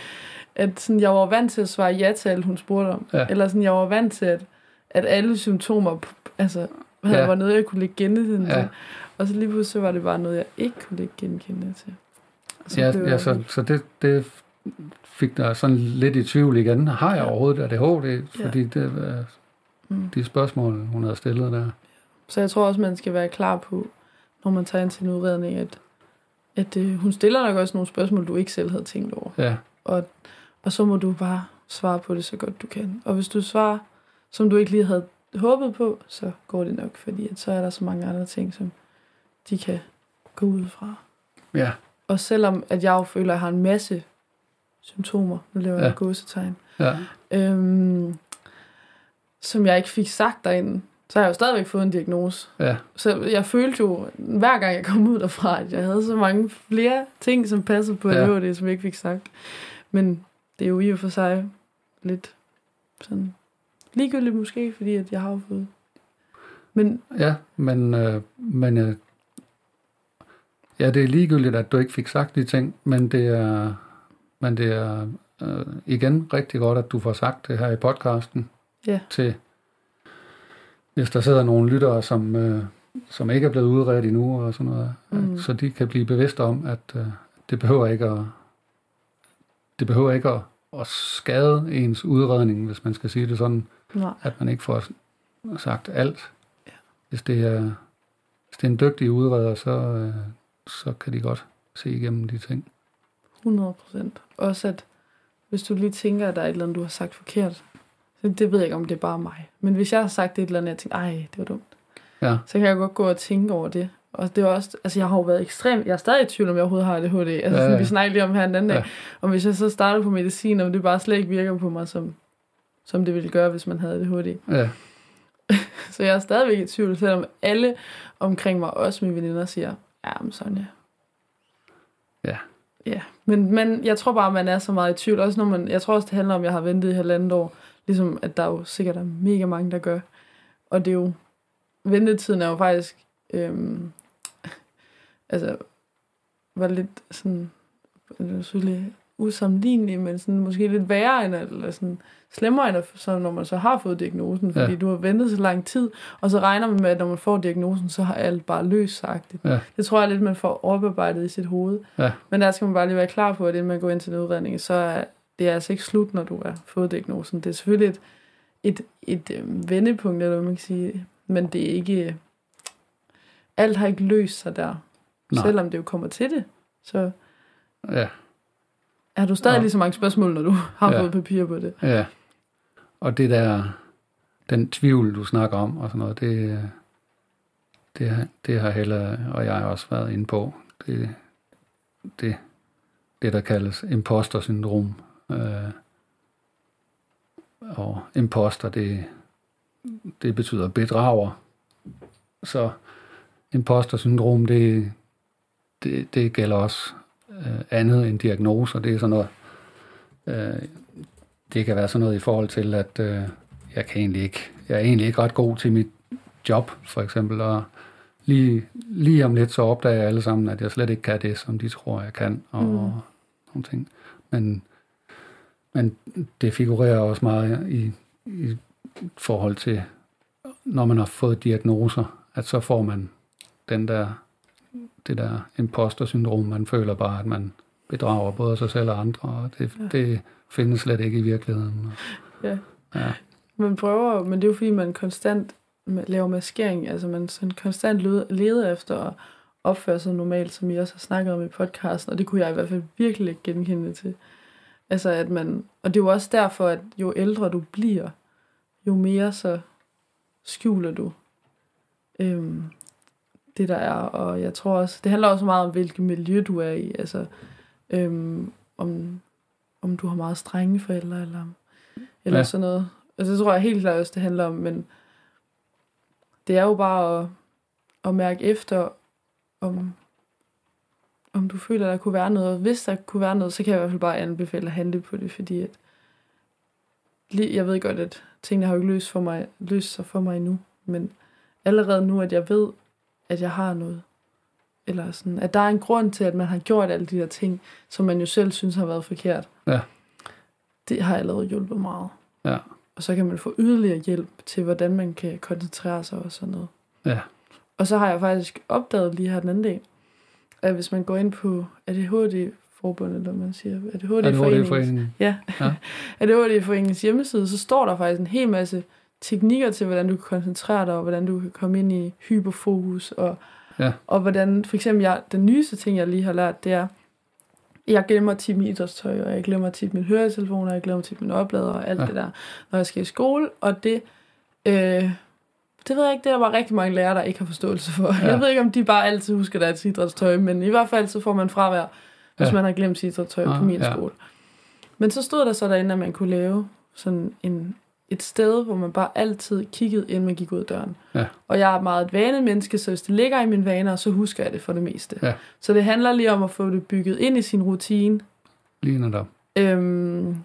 at sådan, jeg var vant til at svare ja til alt, hun spurgte om. Ja. Eller sådan, jeg var vant til, at, at alle symptomer, altså, havde, Ja. ja. var noget, jeg kunne lægge genkendende Ja. til. Og så lige pludselig så var det bare noget, jeg ikke kunne lægge genkendende til. Og Ja, ja så, så det, det fik dig sådan lidt i tvivl igen. Har jeg Ja. overhovedet ADHD? Ja. Fordi det var Mm. de spørgsmål, hun havde stillet der. Så jeg tror også, man skal være klar på, når man tager ind til en udredning, at, at øh, hun stiller nok også nogle spørgsmål, du ikke selv havde tænkt over. Ja, Og, og så må du bare svare på det så godt du kan. Og hvis du svarer, som du ikke lige havde håbet på, så går det nok, fordi at så er der så mange andre ting, som de kan gå ud fra. ja, Og selvom at jeg jo føler, at jeg har en masse symptomer, nu laver jeg Ja. gåsetegn, ja, øhm, som jeg ikke fik sagt derinde, så har jeg jo stadigvæk fået en diagnose. ja, Så jeg følte jo, hver gang jeg kom ud derfra, at jeg havde så mange flere ting, som passede på Ja. ADHD, som jeg ikke fik sagt. Men det er jo i og for sig lidt sådan ligegyldigt måske, fordi at jeg har jo fået... Men ja, men, øh, men øh, ja, det er ligegyldigt, at du ikke fik sagt de ting, men det er, men det er øh, igen rigtig godt, at du får sagt det her i podcasten Ja. til, hvis der sidder nogle lyttere, som, øh, som ikke er blevet udredt endnu, og sådan noget, mm. Så de kan blive bevidste om, at øh, det behøver ikke at det behøver ikke at, at skade ens udredning, hvis man skal sige det sådan, nej, at man ikke får sagt alt. Ja. Hvis det er hvis det er en dygtig udreder, så, øh, så kan de godt se igennem de ting. 100 procent. Også at hvis du lige tænker, at der er et eller andet, du har sagt forkert, så det ved jeg ikke, om det er bare mig. Men hvis jeg har sagt et eller andet, jeg tænker, ej, det var dumt. Ja. så kan jeg godt gå og tænke over det. Og det er også, altså jeg har jo været ekstrem, jeg er stadig i tvivl, om jeg overhovedet har ADHD. Altså Ja, sådan, vi snakkede lige om her den anden Ja. dag. Og hvis jeg så starter på medicin, og det bare slet ikke virker på mig, som, som det ville gøre, hvis man havde ADHD. Ja, Så jeg er stadigvæk i tvivl, selvom alle omkring mig, også mine veninder, siger, ja, men Sonja. Ja. Ja, men, men jeg tror bare, man er så meget i tvivl. Også når man, jeg tror også, det handler om, at jeg har ventet i halvandet år. Ligesom, at der er jo sikkert er mega mange, der gør. Og det er jo, ventetiden er jo faktisk, øhm, altså, var lidt sådan, selvfølgelig usammenlignelig, men sådan måske lidt værre end, eller sådan slemmere end, så når man så har fået diagnosen, fordi Ja. du har ventet så lang tid, og så regner man med, at når man får diagnosen, så har alt bare løst sagt det. Ja. Det tror jeg lidt, man får oparbejdet i sit hoved. Ja. Men der skal man bare lige være klar på, at inden man går ind til en udredning, så er det er altså ikke slut, når du har fået diagnosen. Det er selvfølgelig et, et, et øh, vendepunkt, eller hvad man kan sige, men det er ikke... Alt har ikke løst sig der. Nej. Selvom det jo kommer til det, så ja, er du stadig Ja. lige så mange spørgsmål, når du har Ja. fået papir på det. ja. Og det der, den tvivl, du snakker om og sådan noget, det, det, har- det har Helle og jeg også været inde på. Det, det, det der kaldes imposter-syndrom. Øh, og imposter, det, det betyder bedrager. Så imposter-syndrom, det, det, det gælder også øh, andet end diagnoser. Det er sådan noget, øh, det kan være sådan noget i forhold til, at øh, jeg kan egentlig ikke, jeg er egentlig ikke ret god til mit job, for eksempel, og lige, lige om lidt så opdager jeg alle sammen, at jeg slet ikke kan det, som de tror, jeg kan, og Mm. nogle ting. Men, men det figurerer også meget i, i forhold til, når man har fået diagnoser, at så får man den der, det der imposter-syndrom, man føler bare, at man bedrager både sig selv og andre, og det, Ja. det findes slet ikke i virkeligheden. Ja. Ja, Man prøver, men det er jo fordi, man konstant laver maskering. Altså man sådan konstant leder, leder efter at opføre sig normalt, som I også har snakket om i podcasten, og det kunne jeg i hvert fald virkelig ikke genkende til. Altså at man, og det er jo også derfor, at jo ældre du bliver, jo mere så skjuler du øhm, det der er, og jeg tror også, det handler også meget om, hvilket miljø du er i, altså øhm, om, om du har meget strenge forældre, eller, eller Ja. sådan noget. Altså det tror jeg helt klart også, det handler om, men det er jo bare at, at mærke efter, om, om du føler, der kunne være noget. Hvis der kunne være noget, så kan jeg i hvert fald bare anbefale at handle på det, fordi at lige, jeg ved godt, at tingene har jo ikke løst, for mig, løst sig for mig endnu, men allerede nu, at jeg ved, at jeg har noget, eller sådan, at der er en grund til, at man har gjort alle de der ting, som man jo selv synes har været forkert. Ja. Det har allerede hjulpet meget. Ja. Og så kan man få yderligere hjælp til, hvordan man kan koncentrere sig og sådan noget. Ja. Og så har jeg faktisk opdaget lige her den anden dag, at hvis man går ind på ADHD-forbundet, eller hvad man siger, ADHD-foreningen, ja, Ja. ADHD-foreningens hjemmeside, så står der faktisk en hel masse teknikker til, hvordan du kan koncentrere dig, og hvordan du kan komme ind i hyperfokus, og, Ja. og hvordan, for eksempel, jeg, den nyeste ting, jeg lige har lært, det er, jeg glemmer tit mit idrætstøj, og jeg glemmer tit min høretelefoner, og jeg glemmer tit min oplader, og alt ja. det der, når jeg skal i skole, og det, øh, det ved jeg ikke, det er der bare rigtig mange lærere, der ikke har forståelse for. Ja. Ja. Jeg ved ikke, om de bare altid husker deres idrætstøj, men i hvert fald så får man fravær, hvis Ja. man har glemt sit idrætstøj Ah, på min ja. skole. Men så stod der så derinde, at man kunne lave sådan en, et sted, hvor man bare altid kiggede, inden man gik ud af døren. Ja. Og jeg er meget et vanemenneske, så hvis det ligger i mine vaner, så husker jeg det for det meste. Ja. Så det handler lige om at få det bygget ind i sin rutine. Lige netop. Øhm,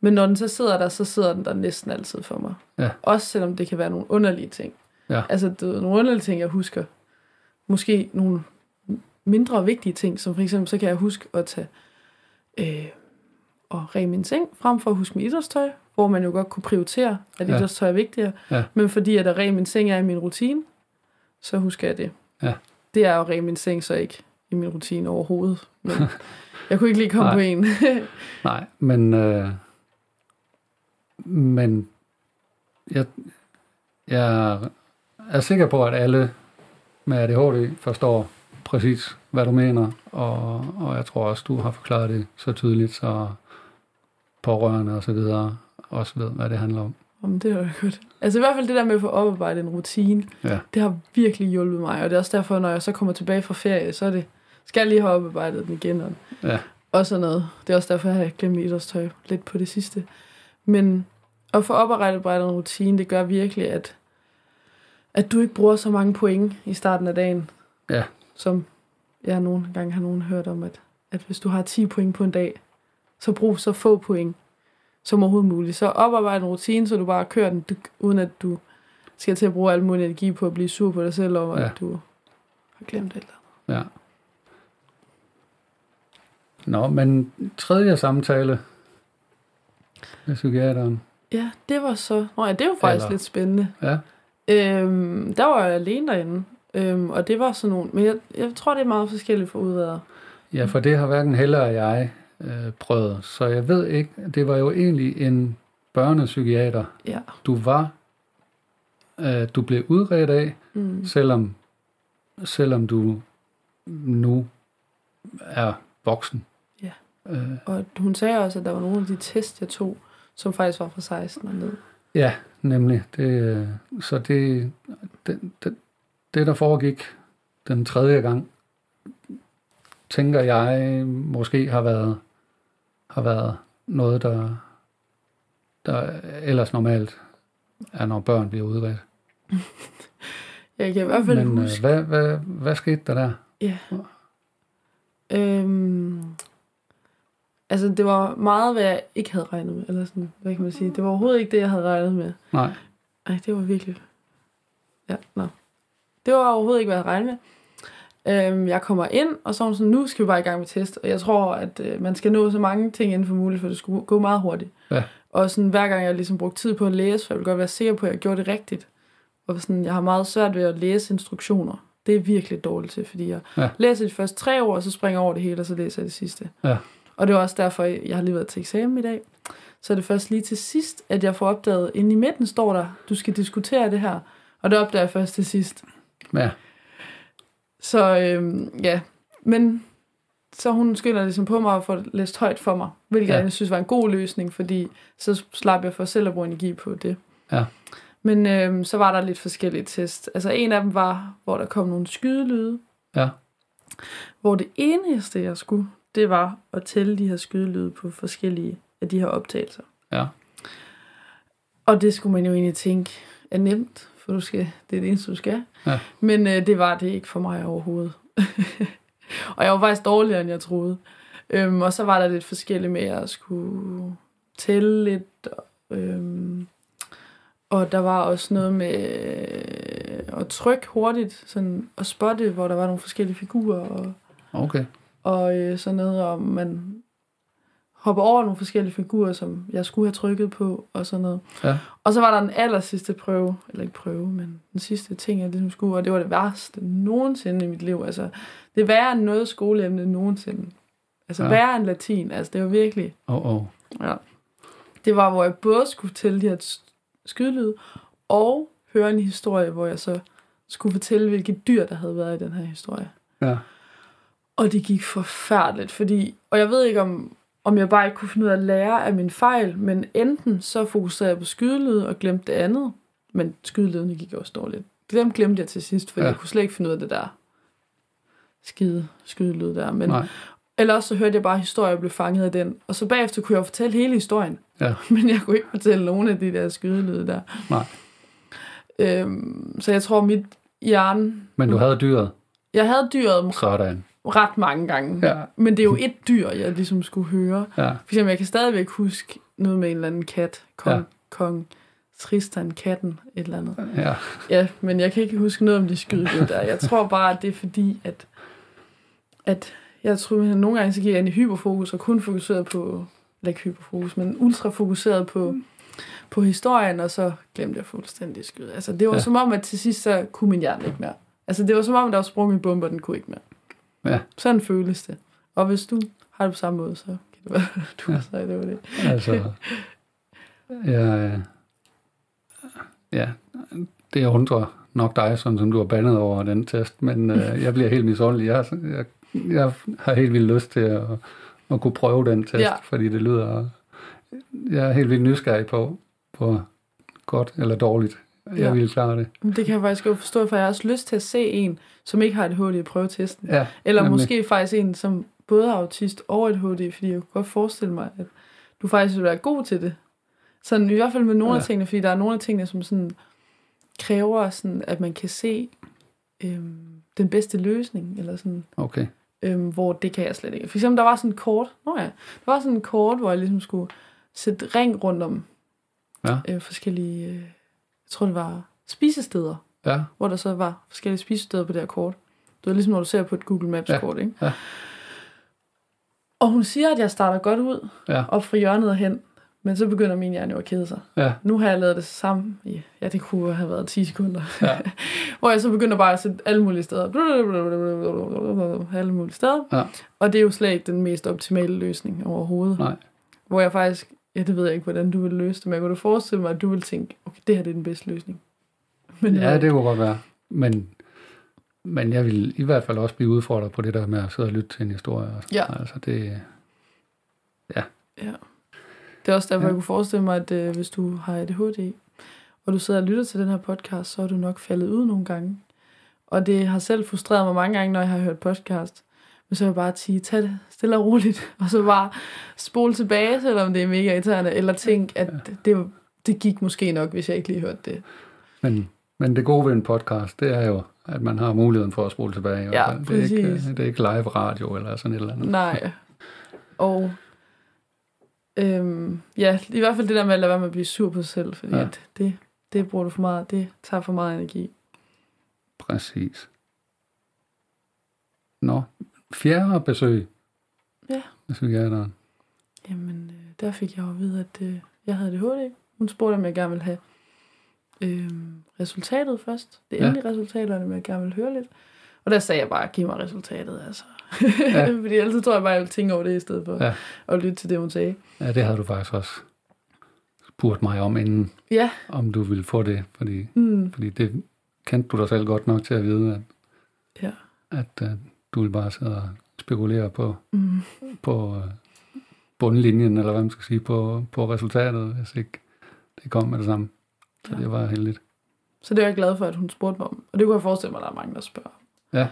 men når den så sidder der, så sidder den der næsten altid for mig. Ja. Også selvom det kan være nogle underlige ting. Ja. Altså, det er nogle underlige ting, jeg husker. Måske nogle mindre vigtige ting, som for eksempel, så kan jeg huske at tage øh, og ræge min seng, frem for at huske mit idrætstøj, hvor man jo godt kunne prioritere, at Ja. idrætstøj er vigtigere. Ja. Men fordi at at ræge min seng er i min rutine, så husker jeg det. Ja. Det er jo at ræge min seng så ikke i min rutine overhovedet. Men jeg kunne ikke lige komme Nej. på en. Nej, men, øh, men jeg, jeg er sikker på, at alle med ADHD forstår præcis, hvad du mener, og, og jeg tror også, du har forklaret det så tydeligt, så pårørende og så videre også ved, hvad det handler om. Om det var godt. Altså i hvert fald det der med at få oparbejdet en rutine, Ja, det har virkelig hjulpet mig. Og det er også derfor, når jeg så kommer tilbage fra ferie, så er det, skal jeg lige have oparbejdet den igen. Og, ja, og sådan noget. Det er også derfor, jeg har glemt idrætstøj lidt på det sidste. Men at få oparbejdet en rutine, det gør virkelig, at, at du ikke bruger så mange point i starten af dagen. Ja. Som jeg nogle gange har nogen hørt om, at, at hvis du har 10 point på en dag, så brug så få point som overhovedet muligt. Så oparbejde en rutine, så du bare kører den, uden at du skal til at bruge al mulig energi på at blive sur på dig selv over, Ja. ja. at du har glemt et eller andet. ja. Nå, men tredje samtale med psykiateren. Ja, det var så... Nå ja, det var faktisk Eller- lidt spændende. Ja, Øhm, der var jeg alene derinde, øhm, og det var sådan nogle... Men jeg, jeg tror, det er meget forskelligt for udredere. Ja, for det har hverken Helle og jeg øh, prøvet. Så jeg ved ikke, det var jo egentlig en børnepsykiater, Ja. du var, øh, du blev udredt af, Mm. selvom, selvom du nu er voksen. Ja. Øh, Og hun sagde også, at der var nogle af de test, jeg tog, som faktisk var fra 16 og ned. ja, nemlig. Det, øh, så det, det, det, det, der foregik den tredje gang, tænker jeg måske har været, har været noget, der, der ellers normalt er, når børn bliver udredt. Jeg kan i hvert fald Men øh, huske... hvad, hvad, hvad skete der der? Øhm, altså, det var meget, hvad jeg ikke havde regnet med. Eller sådan, hvad kan man sige? Det var overhovedet ikke det, jeg havde regnet med. Nej, Ej, det var virkelig... Ja, nå. Det var overhovedet ikke, hvad jeg havde regnet med. Øhm, jeg kommer ind, og så er hun sådan, nu skal vi bare i gang med test. Og jeg tror, at øh, man skal nå så mange ting inden for muligt, for det skulle gå meget hurtigt. Ja. Og sådan, hver gang jeg ligesom brugte tid på at læse, for jeg vil godt være sikker på, at jeg gjorde det rigtigt. Og sådan, jeg har meget svært ved at læse instruktioner. Det er virkelig dårligt til, fordi jeg Ja. læser de første tre ord, og så springer jeg over det hele, og så læser jeg det sidste. Ja. Og det er også derfor, jeg har lige været til eksamen i dag. Så er det først lige til sidst, at jeg får opdaget, inde i midten står der, du skal diskutere det her. Og det opdager jeg først til sidst. ja, Så øhm, ja, men så hun skynder ligesom på mig og får læst højt for mig, hvilket ja. jeg synes var en god løsning, fordi så slap jeg for selv at bruge energi på det. Ja. Men øhm, så var der lidt forskellige test. Altså en af dem var, hvor der kom nogle skydelyde, ja, hvor det eneste, jeg skulle, det var at tælle de her skydelyde på forskellige af de her optagelser. ja, Og det skulle man jo egentlig tænke er nemt, for du skal, det er det eneste, du skal. Ja. Men øh, det var det ikke for mig overhovedet. og jeg var faktisk dårligere, end jeg troede. Øhm, og så var der lidt forskelligt med, at jeg skulle tælle lidt, og Øhm, og der var også noget med øh, at trykke hurtigt, sådan, og spotte, hvor der var nogle forskellige figurer, og, Okay. Og øh, sådan noget, om man hopper over nogle forskellige figurer, som jeg skulle have trykket på, og sådan noget. Ja. Og så var der den aller sidste prøve, eller ikke prøve, men den sidste ting, jeg ligesom skulle, og det var det værste nogensinde i mit liv. Altså, det er værre end noget skoleemne nogensinde. Altså, Ja. værre end latin. Altså, det var virkelig... Åh, oh, oh. Ja. Det var, hvor jeg både skulle fortælle de her skydelyde, og høre en historie, hvor jeg så skulle fortælle, hvilke dyr, der havde været i den her historie. Ja. Og det gik forfærdeligt, fordi... Og jeg ved ikke, om, om jeg bare ikke kunne finde ud af at lære af min fejl, men enten så fokuserede jeg på skydelyde og glemte det andet, men skydelydene gik også dårligt. Dem glemte jeg til sidst, for Ja. jeg kunne slet ikke finde ud af det der skide skydelyd der. Men, Nej. eller også så hørte jeg bare historier og blev fanget af den. Og så bagefter kunne jeg fortælle hele historien. Ja. Men jeg kunne ikke fortælle nogen af de der skydelyde der. Nej. Øhm, så jeg tror, mit hjerne... Men du havde dyret. Jeg havde dyret Sådan. Ret mange gange. Ja. Men det er jo et dyr, jeg ligesom skulle høre. Ja. For eksempel, jeg kan stadigvæk huske noget med en eller anden kat. Kong, Ja. kong Tristan, katten, et eller andet. Ja. Ja, men jeg kan ikke huske noget om de skydelyde der. Jeg tror bare, at det er fordi, at, at jeg tror, at nogle gange så gik jeg i hyperfokus og kun fokuseret på, eller ikke hyperfokus, men ultra fokuseret på, på historien, og så glemte jeg fuldstændig skyde. Altså, det var Ja. ja. som om, at til sidst, så kunne min hjerne ikke mere. Altså, det var som om, der var sprunget en bombe, og den kunne ikke mere. Ja. Sådan føles det. Og hvis du har det på samme måde, så kan det være, du Ja. sige, det var det. Altså, ja, ja, det undrer nok dig, sådan som du har bandet over den test, men øh, jeg bliver helt misundelig. Jeg, jeg, jeg har helt vildt lyst til at, at kunne prøve den test, Ja. fordi det lyder, jeg er helt vildt nysgerrig på, på godt eller dårligt. Jeg Ja. vil klare det. Det kan jeg faktisk godt forstå, for jeg har også lyst til at se en, som ikke har et HD i prøvetesten. Ja, Eller nemlig. måske faktisk en, som både har autist og et HD, fordi jeg kunne godt forestille mig, at du faktisk vil være god til det. Sådan i hvert fald med nogle ja. Ja. af tingene, fordi der er nogle af tingene, som sådan kræver, sådan, at man kan se øhm, den bedste løsning, eller sådan, Okay. øhm, hvor det kan jeg slet ikke. For eksempel, der var sådan et kort, nå ja, der var sådan et kort, hvor jeg ligesom skulle sætte ring rundt om Ja. øh, forskellige, øh, jeg tror det var spisesteder, Ja, hvor der så var forskellige spisesteder på det her kort. Det var ligesom, når du ser på et Google Maps-kort, ikke? ja. Og hun siger, at jeg starter godt ud, ja, op fra hjørnet og hen, men så begynder min hjerne jo at kede sig. ja, Nu har jeg lavet det samme, i- ja, det kunne have været 10 sekunder, ja, hvor jeg så begynder bare at sætte alle mulige steder, alle mulige steder, Ja. og det er jo slet ikke den mest optimale løsning overhovedet. nej, Hvor jeg faktisk, ja, det ved jeg ikke, hvordan du vil løse det, men jeg kunne da forestille mig, at du vil tænke, okay, det her det er den bedste løsning. Men ja, det kunne godt være. Men, men jeg vil i hvert fald også blive udfordret på det der med at sidde og lytte til en historie. og sådan. Ja. Altså det, Ja. Det er også derfor, Ja. ja. jeg kunne forestille mig, at øh, hvis du har ADHD, og du sidder og lytter til den her podcast, så er du nok faldet ud nogle gange. Og det har selv frustreret mig mange gange, når jeg har hørt podcast. Men så vil jeg bare sige, tag det stille og roligt, og så bare spole tilbage, selvom det er mega irriterende, eller tænk, at det, det gik måske nok, hvis jeg ikke lige hørte det. Men, men det gode ved en podcast, det er jo, at man har muligheden for at spole tilbage. Ja, det, er ikke, præcis. det er ikke live radio eller sådan et eller andet. Nej. Og øhm, ja, i hvert fald det der med at lade være med at blive sur på sig selv, fordi ja. at det, det bruger du for meget, det tager for meget energi. Præcis. Nå, fjerde besøg. Ja. Er der. Jamen, øh, der fik jeg jo at vide, at øh, jeg havde ADHD. Hun spurgte, om jeg gerne ville have øh, resultatet først. Det Ja. endelige resultat, og om jeg gerne ville høre lidt. Og der sagde jeg bare, giv mig resultatet, altså. Ja. Ja. Fordi ellers tror jeg bare, jeg ville tænke over det, i stedet for Ja. ja. at lytte til det, hun sagde. Ja, det havde du faktisk også spurgt mig om inden, Ja, om du ville få det. Fordi, mm, fordi det kendte du dig selv godt nok til at vide, at, ja. at uh, du ville bare sidde og spekulere på, Mm, på uh, bundlinjen, eller hvad man skal sige, på, på resultatet, hvis ikke det kom med det samme. Så Ja. det var heldigt. Så det er jeg glad for, at hun spurgte mig om. Og det kunne jeg forestille mig, at der er mange, der spørger. Ja.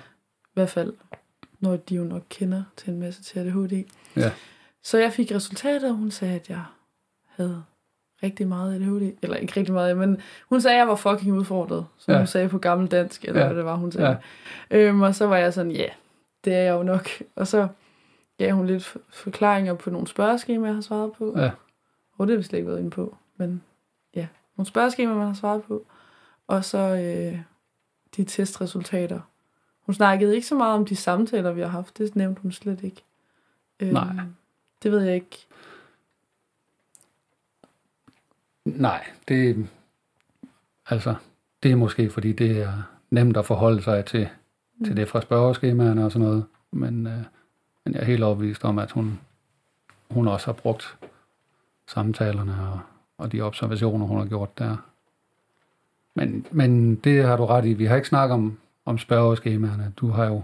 I hvert fald, når de jo nok kender til en masse til ADHD. Ja. Så jeg fik resultatet, og hun sagde, at jeg havde rigtig meget ADHD. Eller ikke rigtig meget, men hun sagde, at jeg var fucking udfordret. Som Ja. hun sagde på gammel dansk, eller Ja. hvad det var, hun sagde. Ja. Øhm, og så var jeg sådan, ja, yeah, det er jeg jo nok. Og så gav hun lidt for- forklaringer på nogle spørgeskemaer, jeg har svaret på. Ja. Og det har vi slet ikke været inde på. men ja, nogle spørgeskemaer, man har svaret på. Og så øh, de testresultater. Hun snakkede ikke så meget om de samtaler, vi har haft. Det nævnte hun slet ikke. Øh, Nej. Det ved jeg ikke. Nej, det, altså, det er måske, fordi det er nemt at forholde sig til. Til det fra spørgeskemaerne og sådan noget. Men, øh, men jeg er helt overbevist om, at hun, hun også har brugt samtalerne og, og de observationer, hun har gjort der. Men, men det har du ret i. Vi har ikke snakket om, om spørgeskemaerne. Du har jo,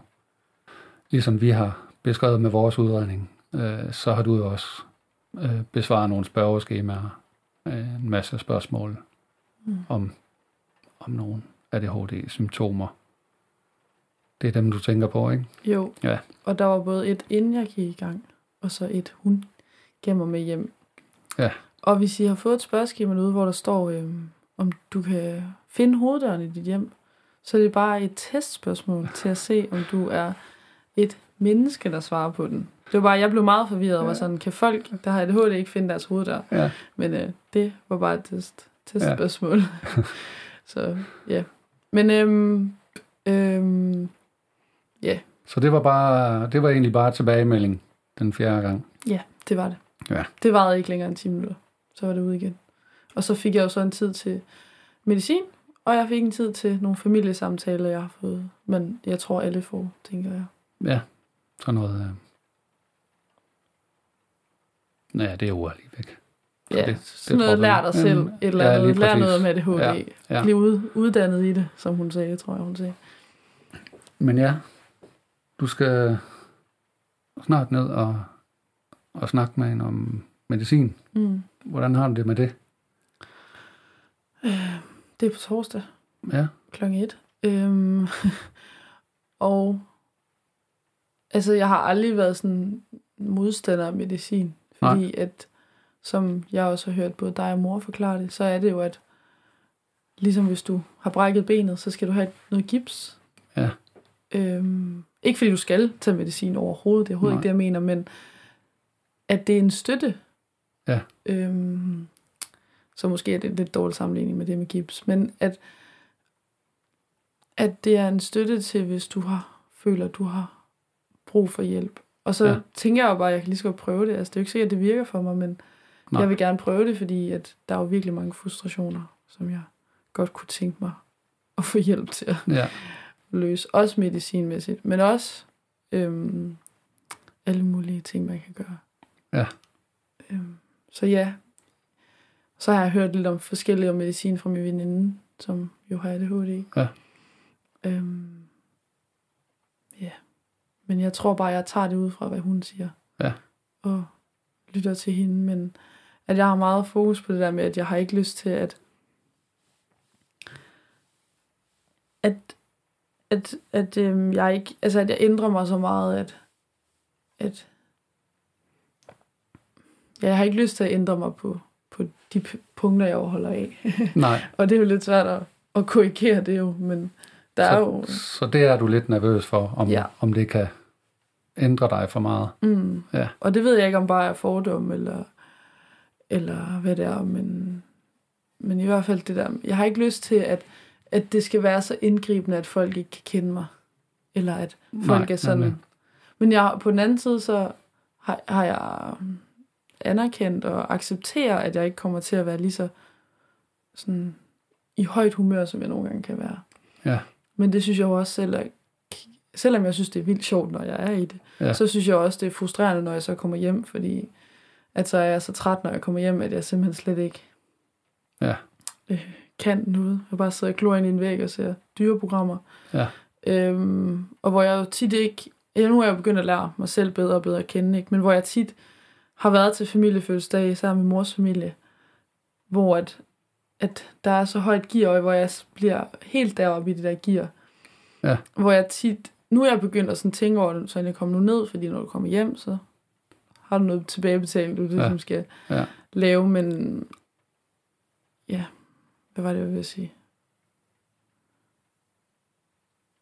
ligesom vi har beskrevet med vores udredning, øh, så har du jo også øh, besvaret nogle spørgeskemaer, øh, en masse spørgsmål mm. om, om nogle ADHD-symptomer. Det er dem, du tænker på, ikke? Jo. Ja. Og der var både et, inden jeg gik i gang, og så et, hun gemmer med hjem. Ja. Og hvis I har fået et spørgeskema ude, hvor der står, øhm, om du kan finde hoveddøren i dit hjem, så er det bare et testspørgsmål til at se, om du er et menneske, der svarer på den. Det var bare, jeg blev meget forvirret og var sådan, kan folk, der har ADHD, ikke finde deres hoveddør? Ja. Men øh, det var bare et test, testspørgsmål. Ja. så ja. Men øhm, øhm, ja, Så det var, bare, det var egentlig bare tilbagemelding den fjerde gang. Ja, det var det. Ja. Det varede ikke længere end 10 minutter. Så var det ude igen. Og så fik jeg jo så en tid til medicin, og jeg fik en tid til nogle familiesamtaler, jeg har fået. Men jeg tror, alle får, tænker jeg. Ja, sådan noget. Øh... Nej, det er ord lige væk. Så Ja, det- det sådan noget lær dig selv. Et eller ja, andet. lige lær noget om ADHD. Ja, ja. Bliv ud, uddannet i det, som hun sagde, tror jeg, hun sagde. Men ja, du skal snart ned og, og snakke med hende om medicin. Mm. Hvordan har du det med det? Det er på torsdag. Ja, klokken et. Øhm, og altså, jeg har aldrig været sådan modstander af medicin, fordi Nej. at, som jeg også har hørt både dig og mor forklare det, så er det jo, at ligesom hvis du har brækket benet, så skal du have noget gips. Ja. Øhm, ikke fordi du skal tage medicin overhovedet, det er overhovedet Nej. ikke det, jeg mener, men at det er en støtte. Ja. Øhm, så måske er det en lidt dårlig sammenligning med det med gips, men at at det er en støtte til, hvis du har føler, at du har brug for hjælp. Og så Ja. tænker jeg jo bare, at jeg kan lige så godt prøve det. Altså, det er jo ikke sikkert, at det virker for mig, men Nej. Nej. jeg vil gerne prøve det, fordi at der er jo virkelig mange frustrationer, som jeg godt kunne tænke mig at få hjælp til at ja, løse. Også medicinmæssigt, men også øhm, alle mulige ting, man kan gøre. Ja. Øhm, så ja, så har jeg hørt lidt om forskellige om medicin fra min veninde, som jo har ADHD. Ja. Øhm, ja. Men jeg tror bare, jeg tager det ud fra, hvad hun siger. Ja. Og lytter til hende, men at jeg har meget fokus på det der med, at jeg har ikke lyst til, at at, at, at øhm, jeg ikke, altså at jeg ændrer mig så meget, at, at ja, jeg har ikke lyst til at ændre mig på, på de punkter, jeg overholder af. nej. Og det er jo lidt svært at, at korrigere det jo, men der er jo... Så, så det er du lidt nervøs for, om, Ja. om det kan ændre dig for meget. Mm, Ja. Og det ved jeg ikke, om bare er fordom, eller, eller hvad det er, men, men i hvert fald det der... Jeg har ikke lyst til, at, at det skal være så indgribende, at folk ikke kan kende mig. Eller at folk Nej, er sådan... nemlig. Men jeg, på den anden side, så har, har jeg anerkendt og accepterer, at jeg ikke kommer til at være lige så sådan, i højt humør, som jeg nogle gange kan være. Ja. Men det synes jeg jo også selv, at, selvom jeg synes, det er vildt sjovt, når jeg er i det, ja. så synes jeg også, det er frustrerende, når jeg så kommer hjem, fordi at så er jeg så træt, når jeg kommer hjem, at jeg simpelthen slet ikke Ja. øh, kan noget. Jeg bare sidder og glor ind i en væg og ser dyreprogrammer. Ja. Øhm, og hvor jeg jo tit ikke... Ja, nu er jeg begyndt at lære mig selv bedre og bedre at kende, ikke? men hvor jeg tit har været til familiefødselsdag sammen med mors familie, hvor at, at der er så højt gear, og hvor jeg bliver helt deroppe i det der gear. Ja. Hvor jeg tit... Nu er jeg begyndt at sådan tænke over det, så jeg kommer nu ned, fordi når du kommer hjem, så har du noget tilbagebetaling, du ligesom Ja. skal Ja. lave, men ja, hvad var det, jeg ville sige?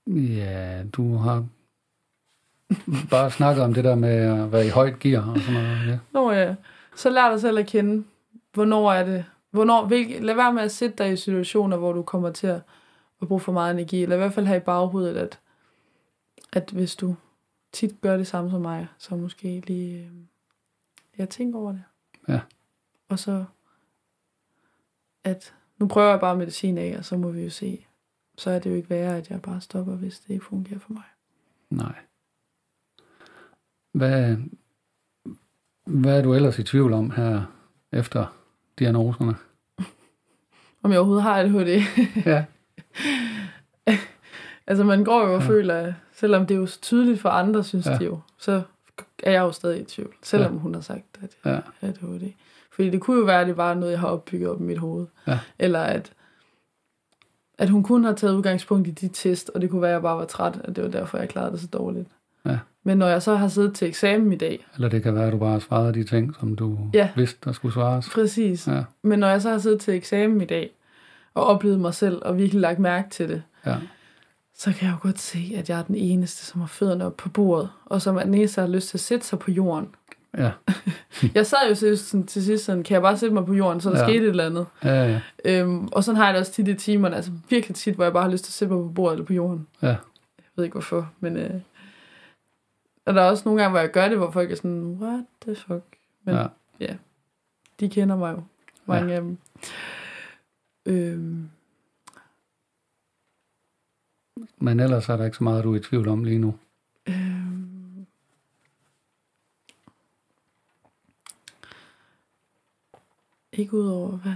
Ja, du har bare snakket om det der med at være i højt gear og sådan noget. Ja. Nå ja, så lær dig selv at kende, hvornår er det, Hvornår, hvilke, lad være med at sætte dig i situationer, hvor du kommer til at, at bruge for meget energi. Eller i hvert fald have i baghovedet, at, at hvis du tit gør det samme som mig, så måske lige øh, ja, tænk over det. Ja. Og så, at nu prøver jeg bare medicin af, og så må vi jo se. Så er det jo ikke værre, at jeg bare stopper, hvis det ikke fungerer for mig. Nej. Hvad, hvad er du ellers i tvivl om her efter diagnoserne? Om jeg overhovedet har ADHD. Ja. altså man går jo og Ja. ja. føler, selvom det er jo så tydeligt for andre, synes Ja. ja. de jo, så er jeg jo stadig i tvivl, selvom Ja. hun har sagt, at Ja. jeg har ADHD. Fordi det kunne jo være, at det var noget, jeg har opbygget op i mit hoved. Ja. Eller at, at hun kun har taget udgangspunkt i de test, og det kunne være, at jeg bare var træt, og det var derfor, jeg klarede det så dårligt. Ja. Men når jeg så har siddet til eksamen i dag, Eller det kan være, at du bare har svaret de ting, som du Ja. vidste, der skulle svares. præcis, Ja. men når jeg så har siddet til eksamen i dag, og oplevet mig selv, og virkelig lagt mærke til det, Ja. så kan jeg jo godt se, at jeg er den eneste, som har fødderne op på bordet, og som er den eneste, der har lyst til at sætte sig på jorden. Ja. Jeg sad jo seriøst sådan, til sidst sådan, kan jeg bare sætte mig på jorden, så der Ja. skete et eller andet. Ja, ja. Øhm, og sådan har jeg det også tit i timerne, altså virkelig tit, hvor jeg bare har lyst til at sætte mig på bordet eller på jorden. Ja. Jeg ved ikke hvorfor, men... Øh, og der er også nogle gange, hvor jeg gør det, hvor folk er sådan, what the fuck? Men Ja. ja, de kender mig jo, mange ja. af dem. Øhm, Men ellers er der ikke så meget, du er i tvivl om lige nu. øhm, ikke udover, hvad,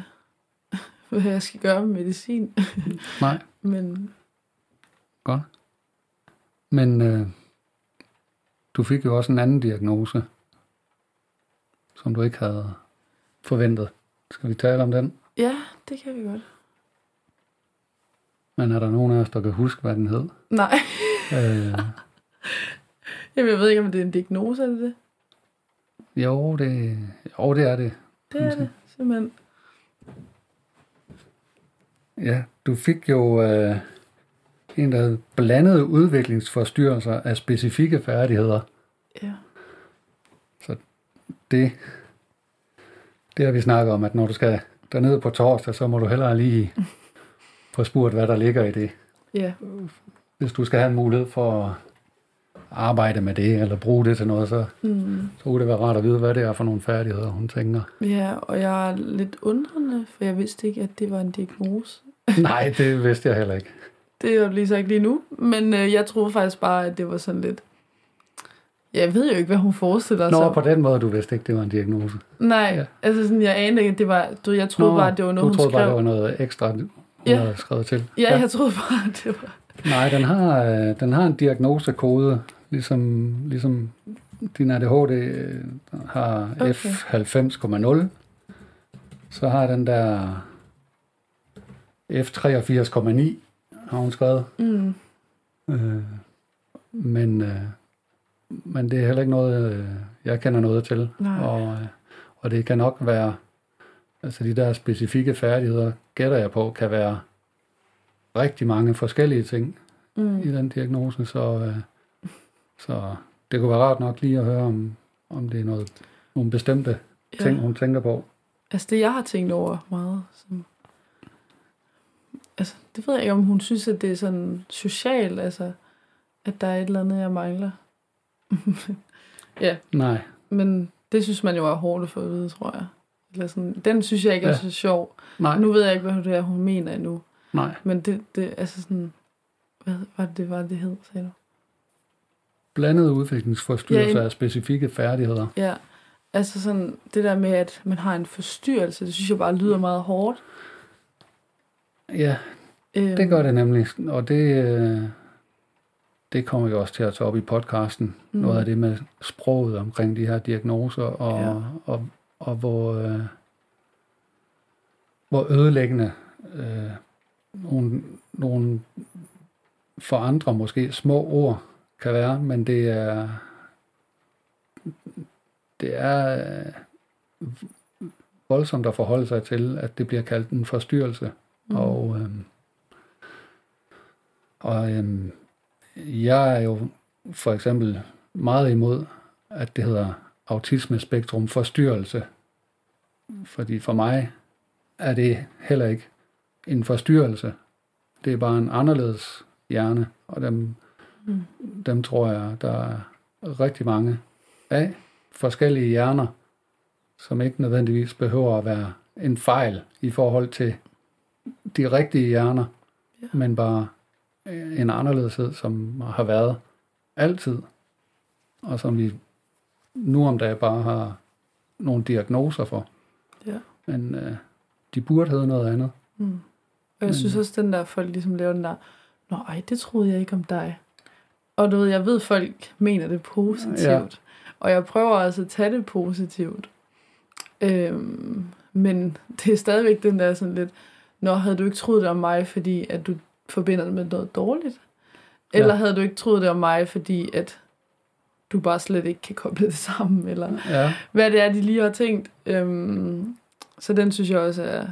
hvad jeg skal gøre med medicin, Nej, men godt. Men øh, du fik jo også en anden diagnose, som du ikke havde forventet. Skal vi tale om den? ja, det kan vi godt. Men er der nogen af os, der kan huske, hvad den hed? Nej, Øh, Jamen, jeg ved ikke, om det er en diagnose, er det det? jo, det, jo, det er det. Det er det, simpelthen. Ja, du fik jo øh, en, der hed blandede udviklingsforstyrrelser af specifikke færdigheder. Ja. Det, det har vi snakket om, at når du skal derned på torsdag, så må du hellere lige få spurgt, hvad der ligger i det. Ja, Hvis du skal have en mulighed for at arbejde med det, eller bruge det til noget, så, mm. så kunne det være rart at vide, hvad det er for nogle færdigheder, hun tænker. ja, og jeg er lidt undrende, for jeg vidste ikke, at det var en diagnose. Nej, det vidste jeg heller ikke. Det er jo lige sagt lige nu, men øh, jeg troede faktisk bare, at det var sådan lidt... Jeg ved jo ikke, hvad hun forestiller Nå, sig. på den måde, du vidste ikke, det var en diagnose. Nej, Ja. ja. altså sådan, jeg anede ikke, at det var... Du, jeg troede Nå, bare, at det var noget, du hun troede skrev. bare, det var noget ekstra, hun Ja. havde skrevet til. Ja, jeg troede bare, at det var... Nej, den har, øh, den har en diagnosekode, ligesom, ligesom din ADHD øh, har Okay. F90,0. Så har den der F83,9, har hun skrevet. Mm. Øh, men, øh, men det er heller ikke noget, øh, jeg kender noget til. Nej. Og, øh, og det kan nok være, altså de der specifikke færdigheder, gætter jeg på, kan være rigtig mange forskellige ting Mm. i den diagnose, så, øh, så det kunne være rart nok lige at høre, om, om det er noget, nogle bestemte ting, Ja. hun tænker på. Altså det, jeg har tænkt over meget, som, altså det ved jeg ikke, om hun synes, at det er sådan socialt, altså at der er et eller andet, jeg mangler. ja, Nej, men det synes man jo er hårdt at få at vide, tror jeg. Eller sådan, den synes jeg ikke er Ja. så sjov. nej, Nu ved jeg ikke, hvad det er, hun mener endnu. nej. Men det, det altså sådan, hvad var det, var det hed, sagde du? Blandede udviklingsforstyrrelser Ja, en- af specifikke færdigheder. Ja, altså sådan, det der med, at man har en forstyrrelse, det synes jeg bare lyder meget hårdt. Ja, Øhm, det gør det nemlig, og det, øh, det kommer vi også til at tage op i podcasten. Mm. Noget af det med sproget omkring de her diagnoser, og, Ja. og, og hvor, øh, hvor ødelæggende øh, nogle, nogle for andre måske små ord kan være, men det er det er øh, voldsomt at forholde sig til, at det bliver kaldt en forstyrrelse. Mm. Og, øhm, og øhm, jeg er jo for eksempel meget imod, at det hedder autismespektrum forstyrrelse. Fordi for mig er det heller ikke en forstyrrelse. Det er bare en anderledes hjerne, og dem, mm. dem tror jeg, der er rigtig mange af forskellige hjerner, som ikke nødvendigvis behøver at være en fejl i forhold til de rigtige hjerner, ja. men bare en anderledeshed, som har været altid, og som vi nu om dagen bare har nogle diagnoser for. Ja. Men øh, de burde hedde noget andet. Mm. Og jeg Men, synes også, den der folk ligesom laver den der, Nå, ej, det troede jeg ikke om dig. Og du ved, jeg ved, folk mener det positivt. Ja. Og jeg prøver altså at tage det positivt. Øhm, men det er stadigvæk den der sådan lidt, Nå, havde du ikke troet det om mig, fordi at du forbinder det med noget dårligt? Eller ja. havde du ikke troet det om mig, fordi at du bare slet ikke kan koble det sammen? Eller ja. hvad det er, de lige har tænkt. Øhm, så den synes jeg også er...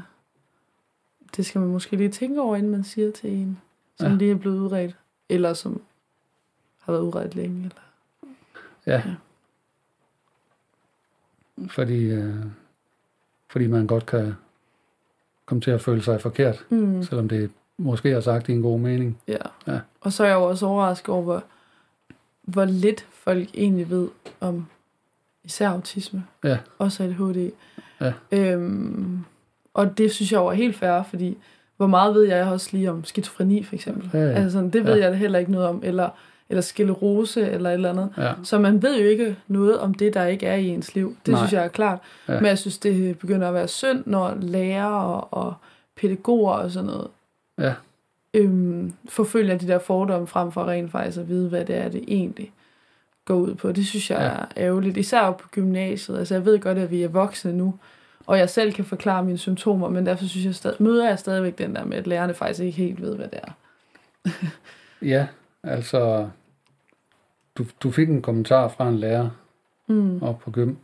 Det skal man måske lige tænke over, inden man siger til en, som ja. lige er blevet udredt. Eller som har været udredt længe. Eller, ja. ja. Fordi, øh, fordi man godt kan komme til at føle sig forkert, mm. selvom det måske er sagt i en god mening. Ja. ja. Og så er jeg jo også overrasket over, hvor, hvor lidt folk egentlig ved om især autisme. Ja. Også ADHD. Ja. Øhm, og det synes jeg jo er helt fair, fordi hvor meget ved jeg også lige om skizofreni for eksempel. Ja, ja. Altså, det ved ja. jeg heller ikke noget om. Eller, eller sklerose eller et eller andet. Ja. Så man ved jo ikke noget om det, der ikke er i ens liv. Det Nej. synes jeg er klart. Ja. Men jeg synes, det begynder at være synd, når lærere og, og pædagoger og sådan noget ja. øhm, forfølger de der fordomme frem for rent faktisk at vide, hvad det er, det egentlig går ud på. Det synes jeg ja. er ærgerligt. Især på gymnasiet. Altså jeg ved godt, at vi er voksne nu, og jeg selv kan forklare mine symptomer, men derfor synes jeg stadig, møder jeg stadigvæk den der med, at lærerne faktisk ikke helt ved, hvad det er. ja, altså du, du fik en kommentar fra en lærer mm. op på gym.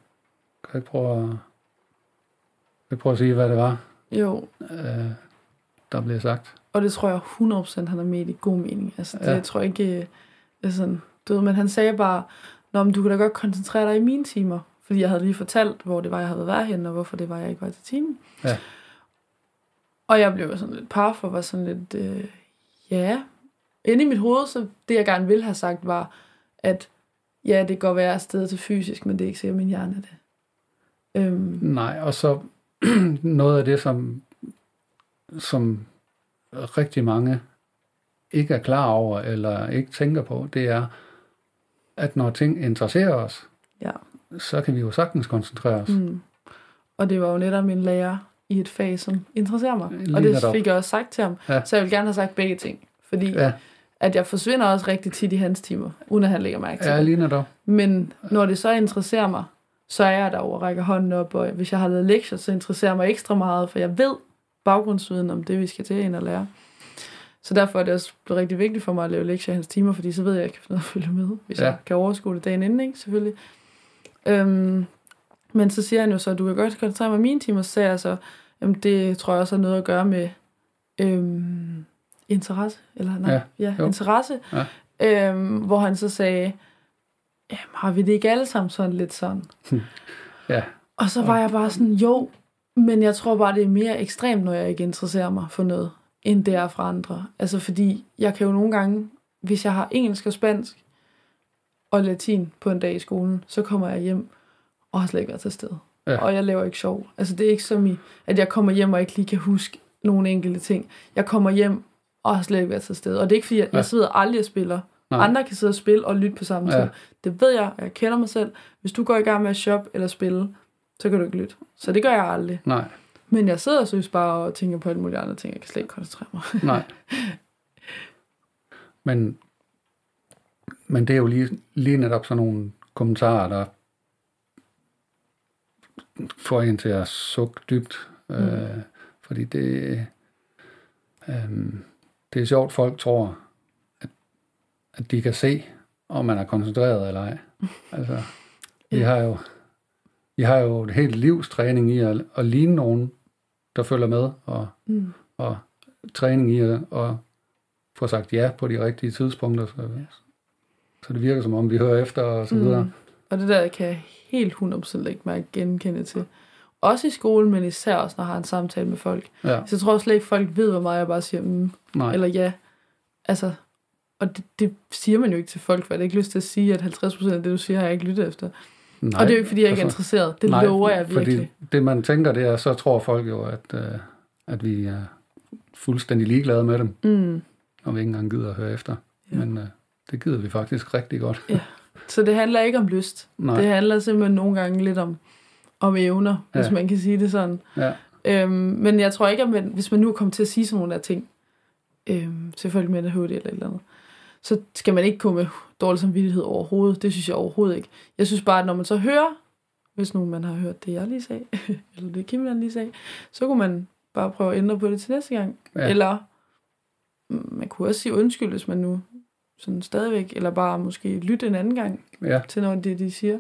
Kan jeg prøve at, kan jeg prøve at sige, hvad det var? Jo. Øh, der blev sagt. Og det tror jeg 100% han er med i god mening. Altså, det ja. jeg tror ikke, er sådan, du ved, men han sagde bare, Nå, men du kan da godt koncentrere dig i mine timer. Fordi jeg havde lige fortalt, hvor det var, jeg havde været henne, og hvorfor det var, jeg ikke var til timen. Ja. Og jeg blev sådan lidt par for, var sådan lidt, øh, ja. Inde i mit hoved, så det jeg gerne ville have sagt var, at ja, det går være sted til fysisk, men det er ikke sikkert, min hjerne er det. Øhm. Nej, og så noget af det, som, som rigtig mange ikke er klar over, eller ikke tænker på, det er, at når ting interesserer os, ja. så kan vi jo sagtens koncentrere os. Mm. Og det var jo netop min lærer i et fag, som interesserer mig. Lige og det fik jeg også sagt til ham. Ja. Så jeg vil gerne have sagt begge ting. Fordi ja at jeg forsvinder også rigtig tit i hans timer, uden at han lægger mærke til ja, lige netop. Men når det så interesserer mig, så er jeg der og rækker hånden op, og hvis jeg har lavet lektier, så interesserer mig ekstra meget, for jeg ved baggrundsviden om det, vi skal til ind og lære. Så derfor er det også blevet rigtig vigtigt for mig at lave lektier i hans timer, fordi så ved jeg, at jeg kan finde noget at følge med, hvis ja. jeg kan overskue det dagen inden, ikke? selvfølgelig. Øhm, men så siger han jo så, at du kan godt koncentrere mig mine timer, så sagde jeg så, jamen det tror jeg også har noget at gøre med, øhm, interesse, eller nej, ja, ja interesse, ja. Øhm, hvor han så sagde, jamen har vi det ikke alle sammen sådan lidt sådan? ja. Og så var jeg bare sådan, jo, men jeg tror bare, det er mere ekstremt, når jeg ikke interesserer mig for noget, end det er for andre. Altså fordi, jeg kan jo nogle gange, hvis jeg har engelsk og spansk og latin på en dag i skolen, så kommer jeg hjem og har slet ikke været til stede. Ja. Og jeg laver ikke sjov. Altså det er ikke som i, at jeg kommer hjem og ikke lige kan huske nogle enkelte ting. Jeg kommer hjem og har slet ikke været til stede. Og det er ikke fordi, at jeg sidder aldrig og spiller. Nej. Andre kan sidde og spille og lytte på samme tid. Ja. Det ved jeg, og jeg kender mig selv. Hvis du går i gang med at shoppe eller spille, så kan du ikke lytte. Så det gør jeg aldrig. Nej. Men jeg sidder og synes bare og tænker på alle mulige andre ting. Jeg kan slet ikke koncentrere mig. Nej. Men, men det er jo lige, lige netop sådan nogle kommentarer, der får en til at sukke dybt. Mm. Øh, fordi det... Øh, det er sjovt, folk tror, at, at de kan se, om man er koncentreret eller ej. Altså, vi har jo, vi har jo et helt livstræning i at, at ligne nogen, der følger med, og, mm. og træning i at, at få sagt ja på de rigtige tidspunkter. Så, så det virker som om, vi hører efter og så videre. Mm. Og det der kan jeg helt 100% ikke mig genkende til. Også i skolen, men især også, når jeg har en samtale med folk. Ja, Så jeg tror slet ikke, folk ved, hvor meget jeg bare siger, mm, nej. eller ja. Altså, og det, det, siger man jo ikke til folk, for jeg har ikke lyst til at sige, at 50% af det, du siger, har jeg ikke lyttet efter. nej. og det er jo ikke, fordi jeg ikke er altså, interesseret. Det nej, lover jeg virkelig. Fordi det, man tænker, det er, så tror folk jo, at, øh, at vi er fuldstændig ligeglade med dem, Mm. og vi ikke engang gider at høre efter. Ja. Ja. Men øh, det gider vi faktisk rigtig godt. Så det handler ikke om lyst. Nej, Det handler simpelthen nogle gange lidt om, om evner, ja. hvis man kan sige det sådan. ja, Øhm, men jeg tror ikke, at man, hvis man nu kommer til at sige sådan nogle der ting, øhm, til folk med ADHD eller et eller andet, så skal man ikke komme med dårlig samvittighed overhovedet. Det synes jeg overhovedet ikke. Jeg synes bare, at når man så hører, hvis nu man har hørt det, jeg lige sagde, eller det Kim lige sagde, så kunne man bare prøve at ændre på det til næste gang. Ja. Eller mm, man kunne også sige undskyld, hvis man nu sådan stadigvæk, eller bare måske lytte en anden gang ja, til noget af det, de siger.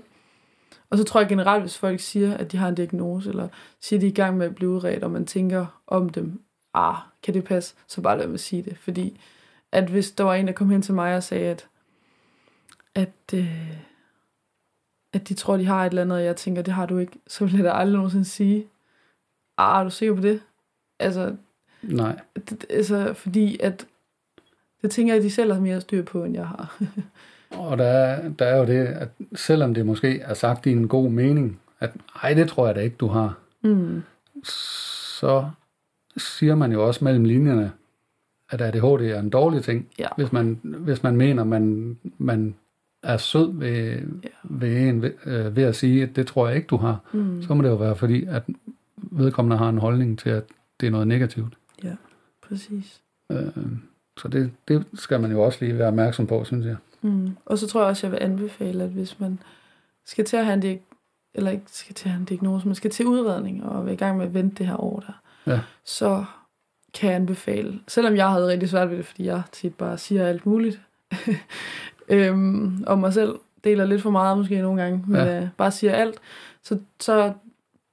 Og så tror jeg generelt, hvis folk siger, at de har en diagnose, eller siger, at de er i gang med at blive udredt, og man tænker om dem, ah, kan det passe, så bare lad mig sige det. Fordi at hvis der var en, der kom hen til mig og sagde, at, at, øh, at de tror, de har et eller andet, og jeg tænker, det har du ikke, så vil jeg da aldrig nogensinde sige, ah, er du sikker på det? Altså, nej. det, altså fordi at, det tænker jeg, at de selv har mere styr på, end jeg har. Og der er, der er jo det, at selvom det måske er sagt i en god mening, at ej, det tror jeg da ikke, du har, mm. så siger man jo også mellem linjerne, at ADHD er en dårlig ting. Ja. Hvis, man, hvis man mener, man, man er sød ved, Ja. ved en ved, øh, ved at sige, at det tror jeg ikke, du har, Mm. så må det jo være fordi, at vedkommende har en holdning til, at det er noget negativt. Præcis. Øh, så det, det skal man jo også lige være opmærksom på, synes jeg. Mm. Og så tror jeg også, jeg vil anbefale, at hvis man skal til at have en diag- eller ikke skal til at have en diagnose, man skal til udredning og være i gang med at vente det her år der, Ja. så kan jeg anbefale, selvom jeg havde rigtig svært ved det, fordi jeg tit bare siger alt muligt, øhm, og mig selv deler lidt for meget måske nogle gange, men Ja. øh, bare siger alt, så, så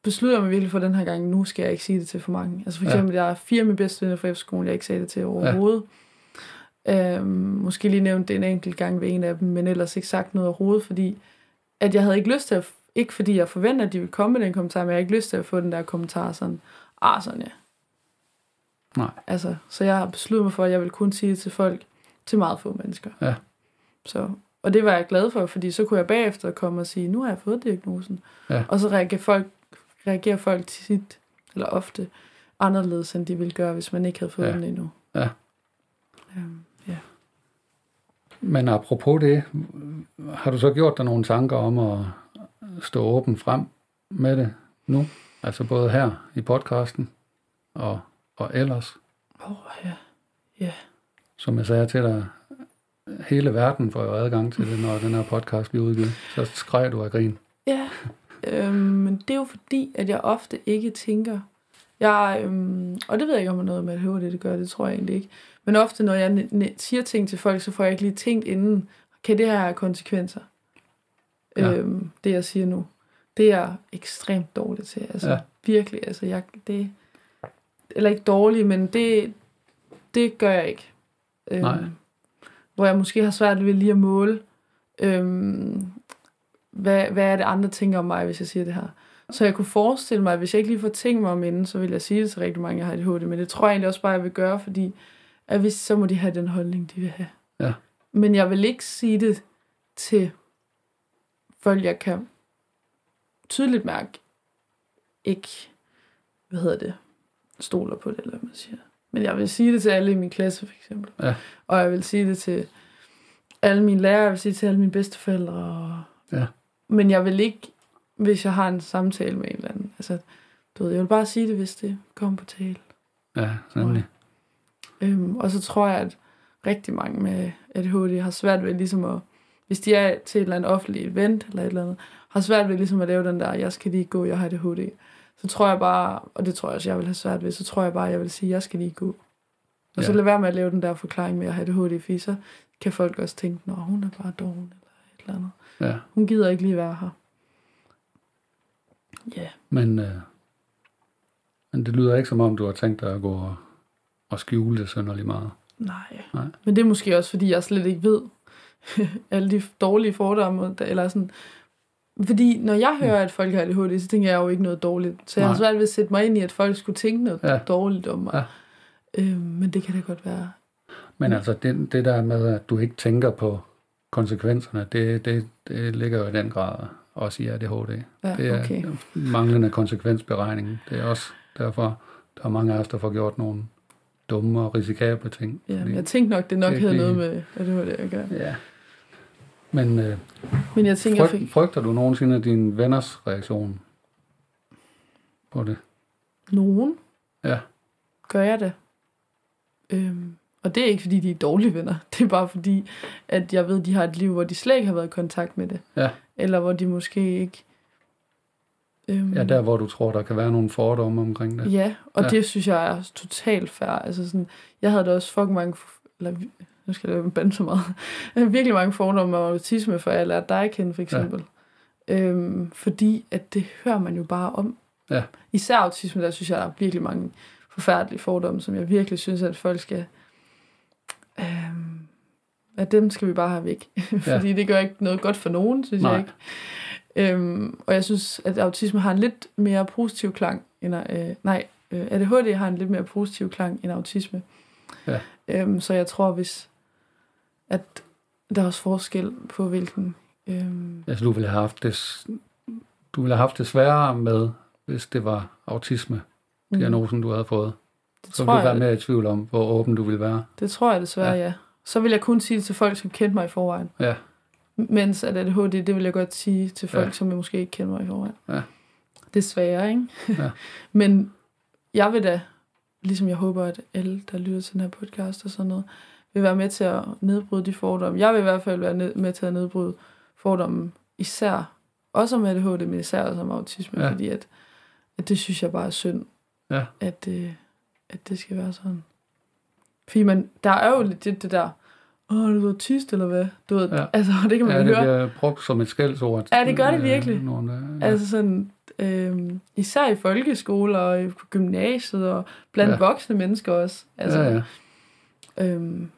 beslutter jeg mig virkelig for den her gang, nu skal jeg ikke sige det til for mange. Altså for Ja. eksempel, jeg er fire af mine bedste venner fra efterskolen, jeg ikke sagde det til overhovedet. Ja. Øhm, måske lige nævnt det en enkelt gang ved en af dem, men ellers ikke sagt noget overhovedet, fordi at jeg havde ikke lyst til at, ikke fordi jeg forventer, at de ville komme med den kommentar, men jeg havde ikke lyst til at få den der kommentar sådan, ah, sådan ja. Nej. Altså, så jeg har besluttet mig for, at jeg vil kun sige det til folk, til meget få mennesker. Ja. Så, og det var jeg glad for, fordi så kunne jeg bagefter komme og sige, nu har jeg fået diagnosen. Ja. Og så reagerer folk, reagerer folk tit, eller ofte, anderledes, end de ville gøre, hvis man ikke havde fået Ja. den endnu. Ja. Øhm, ja. Men apropos det, har du så gjort dig nogle tanker om at stå åben frem med det nu? Altså både her i podcasten og, og ellers, Åh, oh, ja. som jeg sagde til dig, hele verden får jo adgang til det, når den her podcast bliver udgivet. Så skreg du af grin. Ja, øhm, men det er jo fordi, at jeg ofte ikke tænker, jeg, øhm, og det ved jeg ikke, om det noget med ADHD, det gør, det tror jeg egentlig ikke. Men ofte, når jeg siger ting til folk, så får jeg ikke lige tænkt inden, kan det her have konsekvenser? Ja. Øhm, det jeg siger nu. Det er jeg ekstremt dårlig til. Altså Ja. ja. virkelig, altså jeg, det, eller ikke dårlig, men det, det gør jeg ikke. Øhm, Nej. Hvor jeg måske har svært ved lige at måle, øhm, hvad, hvad er det andre tænker om mig, hvis jeg siger det her. Så jeg kunne forestille mig, at hvis jeg ikke lige får tænkt mig om inden, så vil jeg sige det til rigtig mange, jeg har ADHD. Men det tror jeg egentlig også bare, jeg vil gøre, fordi at hvis, så må de have den holdning, de vil have. Ja. Men jeg vil ikke sige det til folk, jeg kan tydeligt mærke, ikke, hvad hedder det, stoler på det, eller hvad man siger. Men jeg vil sige det til alle i min klasse, for eksempel. Ja. Og jeg vil sige det til alle mine lærere, jeg vil sige det til alle mine bedsteforældre. Og... Ja. Men jeg vil ikke, hvis jeg har en samtale med en eller anden. Altså, du ved, jeg vil bare sige det, hvis det kommer på tale. Ja, nemlig. Øhm, og så tror jeg, at rigtig mange med ADHD har svært ved ligesom at, hvis de er til et eller andet offentligt event eller et eller andet, har svært ved ligesom at lave den der, jeg skal lige gå, jeg har ADHD. Så tror jeg bare, og det tror jeg også, jeg vil have svært ved, så tror jeg bare, jeg vil sige, jeg skal lige gå. Og så Ja. lad være med at lave den der forklaring med at have ADHD, fordi så kan folk også tænke, nå, hun er bare doven eller et eller andet. Ja. Hun gider ikke lige være her. Ja, Men, øh, men det lyder ikke som om, du har tænkt dig at gå og, og skjule det sønderlig meget. nej. Nej. Men det er måske også, fordi jeg slet ikke ved alle de dårlige fordomme, eller sådan, Fordi når jeg hører, at folk har ADHD, så tænker jeg jo ikke noget dårligt. Så jeg har Nej. svært ved at sætte mig ind i, at folk skulle tænke noget Ja. dårligt om mig. Ja. Øh, men det kan da godt være. Men altså, det, det der med, at du ikke tænker på konsekvenserne, det, det, det ligger jo i den grad også i ADHD. Ja, det er okay. manglende konsekvensberegning. Det er også derfor, der er mange af os, der får gjort nogle dumme og risikable ting. Ja, men jeg tænkte nok, det nok det- havde det- noget med at gøre. ja. Men øh, Men jeg tænker, jeg frygt, fik frygter du nogensinde dine venners reaktion på det? nogen, Ja, gør jeg det. Øhm, og det er ikke, fordi de er dårlige venner. Det er bare fordi, at jeg ved, at de har et liv, hvor de slet ikke har været i kontakt med det. Ja. Eller hvor de måske ikke... Øhm, ja, der hvor du tror, der kan være nogle fordomme omkring det. Ja, og Ja. ja. det synes jeg er totalt fair. Altså sådan, jeg havde da også fucking mange, eller nu skal jeg bande så meget, virkelig mange fordomme om autisme, for jeg lærte dig kende, for eksempel. Ja. Øhm, fordi at det hører man jo bare om. Ja. Især autisme, der synes jeg, der er virkelig mange forfærdelige fordomme, som jeg virkelig synes, at folk skal... Øhm, at dem skal vi bare have væk. fordi det gør ikke noget godt for nogen, synes Nej. jeg ikke. Øhm, og jeg synes, at autisme har en lidt mere positiv klang, end, øh, nej, øh, ADHD har en lidt mere positiv klang end autisme. Ja. Øhm, så jeg tror, hvis at der er også forskel på hvilken... Øhm, Altså, du ville have haft det, du ville have haft det sværere med, hvis det var autisme, diagnosen, du havde fået. det, Så ville du være jeg, mere i tvivl om, hvor åben du ville være. det tror jeg desværre, ja. ja. Så vil jeg kun sige det til folk, som kendte mig i forvejen. Ja, Mens at ADHD, det vil jeg godt sige til folk, Ja. som jeg måske ikke kender mig i forvejen. Ja. Desværre, ikke? Ja. Men jeg vil da, ligesom jeg håber, at alle, der lytter til den her podcast og sådan noget, vil være med til at nedbryde de fordomme. Jeg vil i hvert fald være med til at nedbryde fordomme, især også om ADHD, men især også om autisme, ja. fordi at, at det synes jeg bare er synd, Ja. at, øh, at det skal være sådan. Fordi man, der er jo lidt det, det der, åh, er du autist, eller hvad? Du ved, Ja. altså, det kan man ja det høre. bliver brugt som et skældsord. Ja, det gør det Øh, virkelig. Nogle, øh, ja. Altså sådan, øhm, især i folkeskoler og i gymnasiet og blandt ja. voksne mennesker også. Altså, ja, ja. Øhm,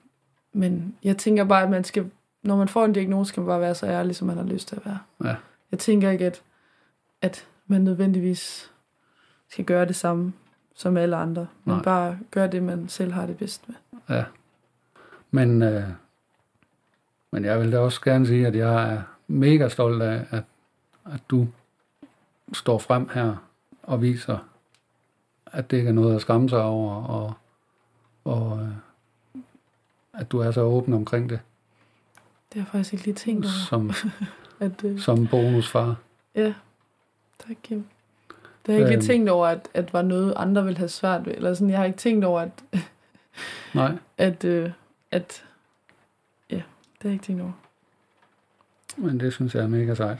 men jeg tænker bare, at man skal, når man får en diagnose, skal man bare være så ærlig, som man har lyst til at være. Ja. Jeg tænker ikke, at, at man nødvendigvis skal gøre det samme som alle andre, men Nej. bare gøre det, man selv har det bedst med. Ja. Men, øh, men jeg vil da også gerne sige, at jeg er mega stolt af, at, at du står frem her og viser, at det ikke er noget at skamme sig over, og, og øh, at du er så åben omkring det, Det har jeg faktisk ikke lige tænkt over. som, At, øh, som bonusfar. ja, tak Kim. Det har jeg ikke Øhm. lige tænkt over, at, at var noget, andre ville have svært ved. Eller sådan, jeg har ikke tænkt over, at, Nej, at, øh, at ja, det har jeg ikke tænkt over. men det synes jeg er mega sejt.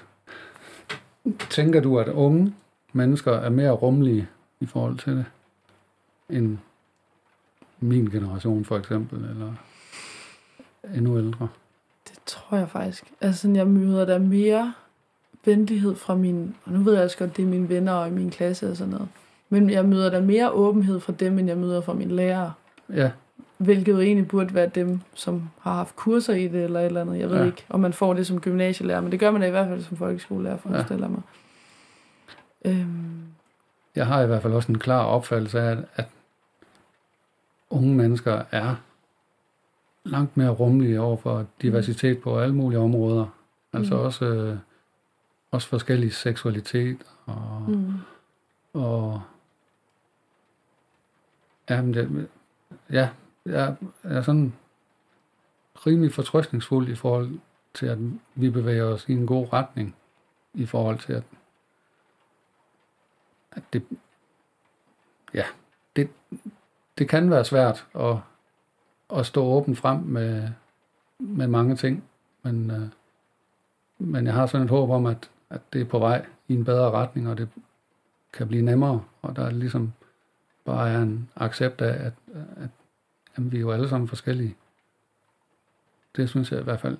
Tænker du, at unge mennesker er mere rummelige i forhold til det, end min generation for eksempel, eller endnu ældre? Det tror jeg faktisk. Altså, jeg møder der mere venlighed fra min... Og nu ved jeg også godt, det er mine venner og i min klasse og sådan noget. Men jeg møder der mere åbenhed fra dem, end jeg møder fra mine lærere. Ja, Hvilket jo egentlig burde være dem, som har haft kurser i det eller et eller andet. Jeg ved Ja. ikke, om man får det som gymnasielærer, men det gør man da i hvert fald som folkeskolelærer, forestiller ja. mig. Øhm, jeg har i hvert fald også en klar opfattelse af, at, unge mennesker er langt mere rummelige over for diversitet på alle mulige områder. Altså Mm. også, øh, også forskellig seksualitet og, mm, og jamen det, ja, jeg er sådan rimelig fortrøstningsfuld i forhold til, at vi bevæger os i en god retning i forhold til, at, at det, ja, det, det kan være svært at, at stå åben frem med, med mange ting, men, øh, men jeg har sådan et håb om, at, at det er på vej i en bedre retning, og det kan blive nemmere, og der er ligesom bare er en accept af, at, at jamen, vi er jo alle sammen forskellige. Det synes jeg i hvert fald.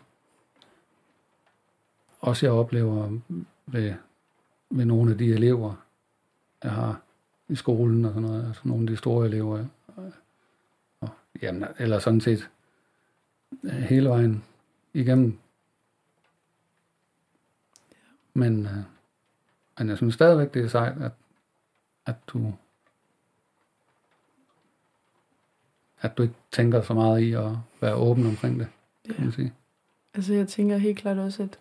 Også jeg oplever ved, ved nogle af de elever, jeg har i skolen og sådan noget, altså nogle af de store elever, og, jamen, eller sådan set øh, hele vejen igennem. Men, øh, men jeg synes stadigvæk, det er sejt, at, at du at du ikke tænker så meget i at være åben omkring det, kan Ja. man sige. Altså, jeg tænker helt klart også, at...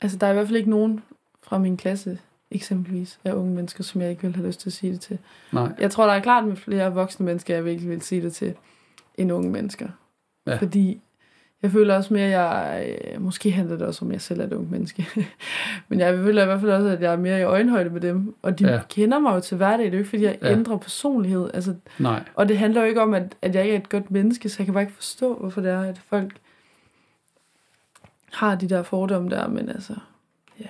Altså, der er i hvert fald ikke nogen fra min klasse, eksempelvis, af unge mennesker, som jeg ikke vil have lyst til at sige det til. Nej, Jeg tror, der er klart med flere voksne mennesker, jeg virkelig vil sige det til, end unge mennesker. Ja. Fordi jeg føler også mere, at jeg... øh, Måske handler det også om, at jeg selv er et ungt menneske. Men jeg føler i hvert fald også, at jeg er mere i øjenhøjde med dem. Og de Ja. kender mig jo til hverdag. Det er jo ikke, fordi jeg Ja. ændrer personlighed. Altså, nej, og det handler jo ikke om, at, at jeg ikke er et godt menneske, så jeg kan bare ikke forstå, hvorfor det er, at folk har de der fordomme der, men altså, ja.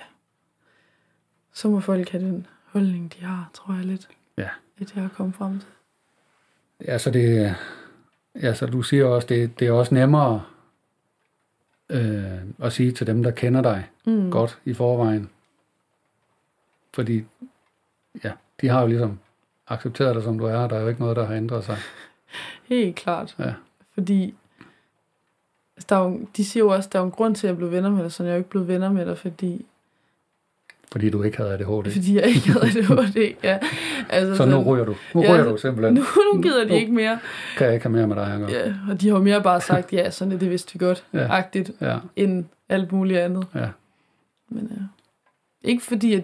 Så må folk have den holdning, de har, tror jeg lidt. Ja. At jeg har kommet frem til. Ja, så det, ja, så du siger også, det, det er også nemmere øh, at sige til dem, der kender dig Mm. godt i forvejen. Fordi, ja, de har jo ligesom accepteret dig, som du er. Der er jo ikke noget, der har ændret sig. Helt klart. Ja. Fordi, altså, der er jo, de siger jo også, at der er en grund til, at jeg blev venner med dig, så jeg er jo ikke blevet venner med dig, fordi, Fordi du ikke havde ADHD. fordi jeg ikke havde ADHD. Ja. Altså, Så nu ryger du. Nu Ja, ryger du simpelthen. nu, nu gider de Nu- ikke mere. Kan jeg ikke have mere med dig at gøre. Ja, og de har jo mere bare sagt, ja, sådan er det vidste vi godt, Ja. agtigt, Ja, end alt muligt andet. ja. Men ja. Ikke fordi, at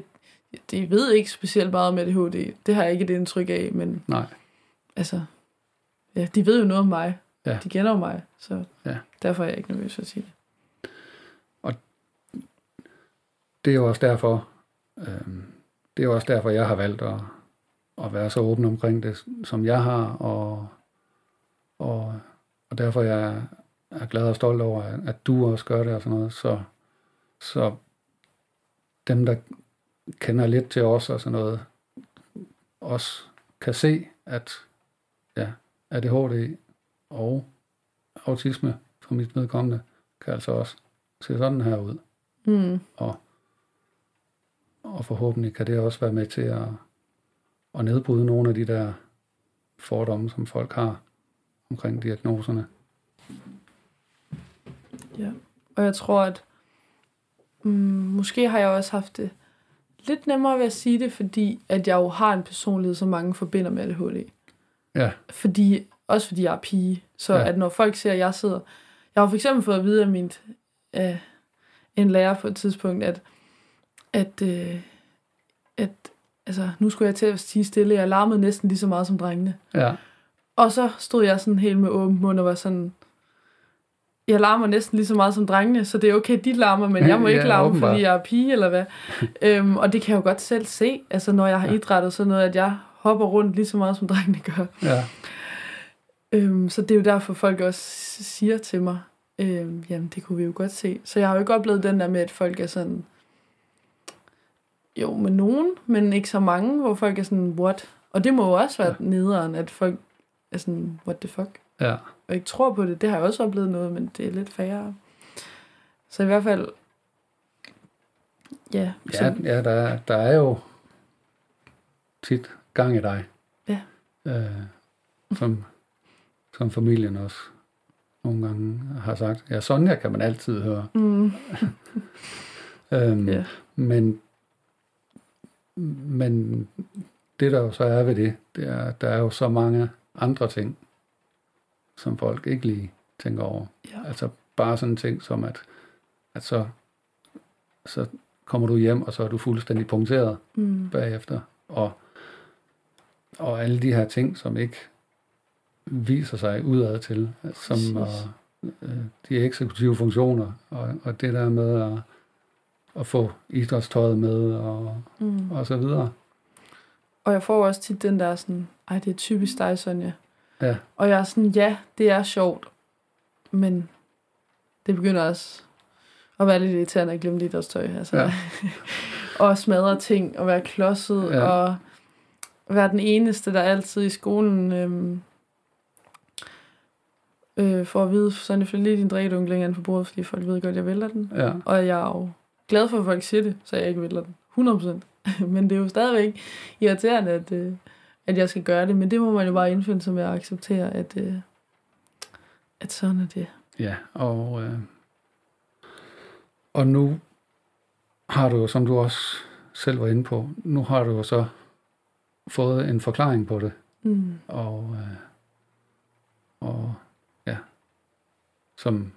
de ved ikke specielt meget om ADHD. Det har jeg ikke et indtryk af, men Nej. altså, ja, de ved jo noget om mig. Ja. De kender jo mig, så Ja. derfor er jeg ikke nervøs at sige det. det er jo også derfor, det er også derfor, jeg har valgt at, at være så åben omkring det, som jeg har, og, og, og derfor jeg er glad og stolt over, at, at du også gør det og sådan noget. Så, så dem, der kender lidt til os og sådan noget, også kan se, at ja, ADHD og autisme for mit vedkommende, kan altså også se sådan her ud. Mm. Og, og forhåbentlig kan det også være med til at, at nedbryde nogle af de der fordomme, som folk har omkring diagnoserne. Ja. Og jeg tror, at mm, måske har jeg også haft det lidt nemmere ved at sige det, fordi at jeg jo har en personlighed, som mange forbinder med ADHD. Ja, Fordi, også fordi jeg er pige. Så Ja. at når folk ser, at jeg sidder... Jeg har for eksempel fået at vide af min, af en lærer på et tidspunkt, at, at, øh, at altså, nu skulle jeg til at sige stille. Jeg larmede næsten lige så meget som drengene. ja, Og så stod jeg sådan helt med åben mund og var sådan... Jeg larmer næsten lige så meget som drengene, så det er okay, de larmer, men jeg må Ja, ikke larme, åbenbart. fordi jeg er pige, eller hvad. øhm, og det kan jeg jo godt selv se, altså når jeg har Ja. idrættet sådan noget, at jeg hopper rundt lige så meget, som drengene gør. ja, Øhm, så det er jo derfor, folk også siger til mig, øhm, jamen det kunne vi jo godt se. Så jeg har jo ikke oplevet den der med, at folk er sådan, jo med nogen, men ikke så mange, hvor folk er sådan, what? Og det må jo også være ja. nederen, at folk er sådan, what the fuck? ja, Og ikke tror på det. Det har jeg også oplevet noget, men det er lidt færre. Så i hvert fald, ja. ja, ja der, er, der er jo tit gang i dig. Ja. Øh, som, som familien også nogle gange har sagt. Ja, Sonja kan man altid høre. mm, Øhm, Ja. Men, men det der jo så er ved det, det er, at der er jo så mange andre ting, som folk ikke lige tænker over. ja. Altså bare sådan en ting som, at, at så, så kommer du hjem, og så er du fuldstændig punkteret Mm, bagefter. Og, og alle de her ting, som ikke viser sig udad til, som Præcis. og, øh, de eksekutive funktioner, og, og det der med at, at få idrætstøjet med, og, mm. og så videre. Og jeg får også tit den der sådan, ej, det er typisk dig, Sonja. Ja, Og jeg er sådan, ja, det er sjovt, men det begynder også at være lidt irriterende at glemme idrætstøj. Altså. Ja. Og smadre ting, og være klodset, Ja. og være den eneste, der altid i skolen øhm, øh, får at vide, sådan jeg lige din drikkedunk ind på bordet, fordi folk ved godt, jeg vælter den. ja, Og jeg er jo glad for, at folk siger det, så jeg ikke vælter den. 100%. Men det er jo stadigvæk irriterende, at, øh, at jeg skal gøre det. Men det må man jo bare indfinde sig med at acceptere, at, øh, at sådan er det. ja. Og, øh, og nu har du, som du også selv var inde på, nu har du jo så fået en forklaring på det, Mm. og, øh, og ja, som,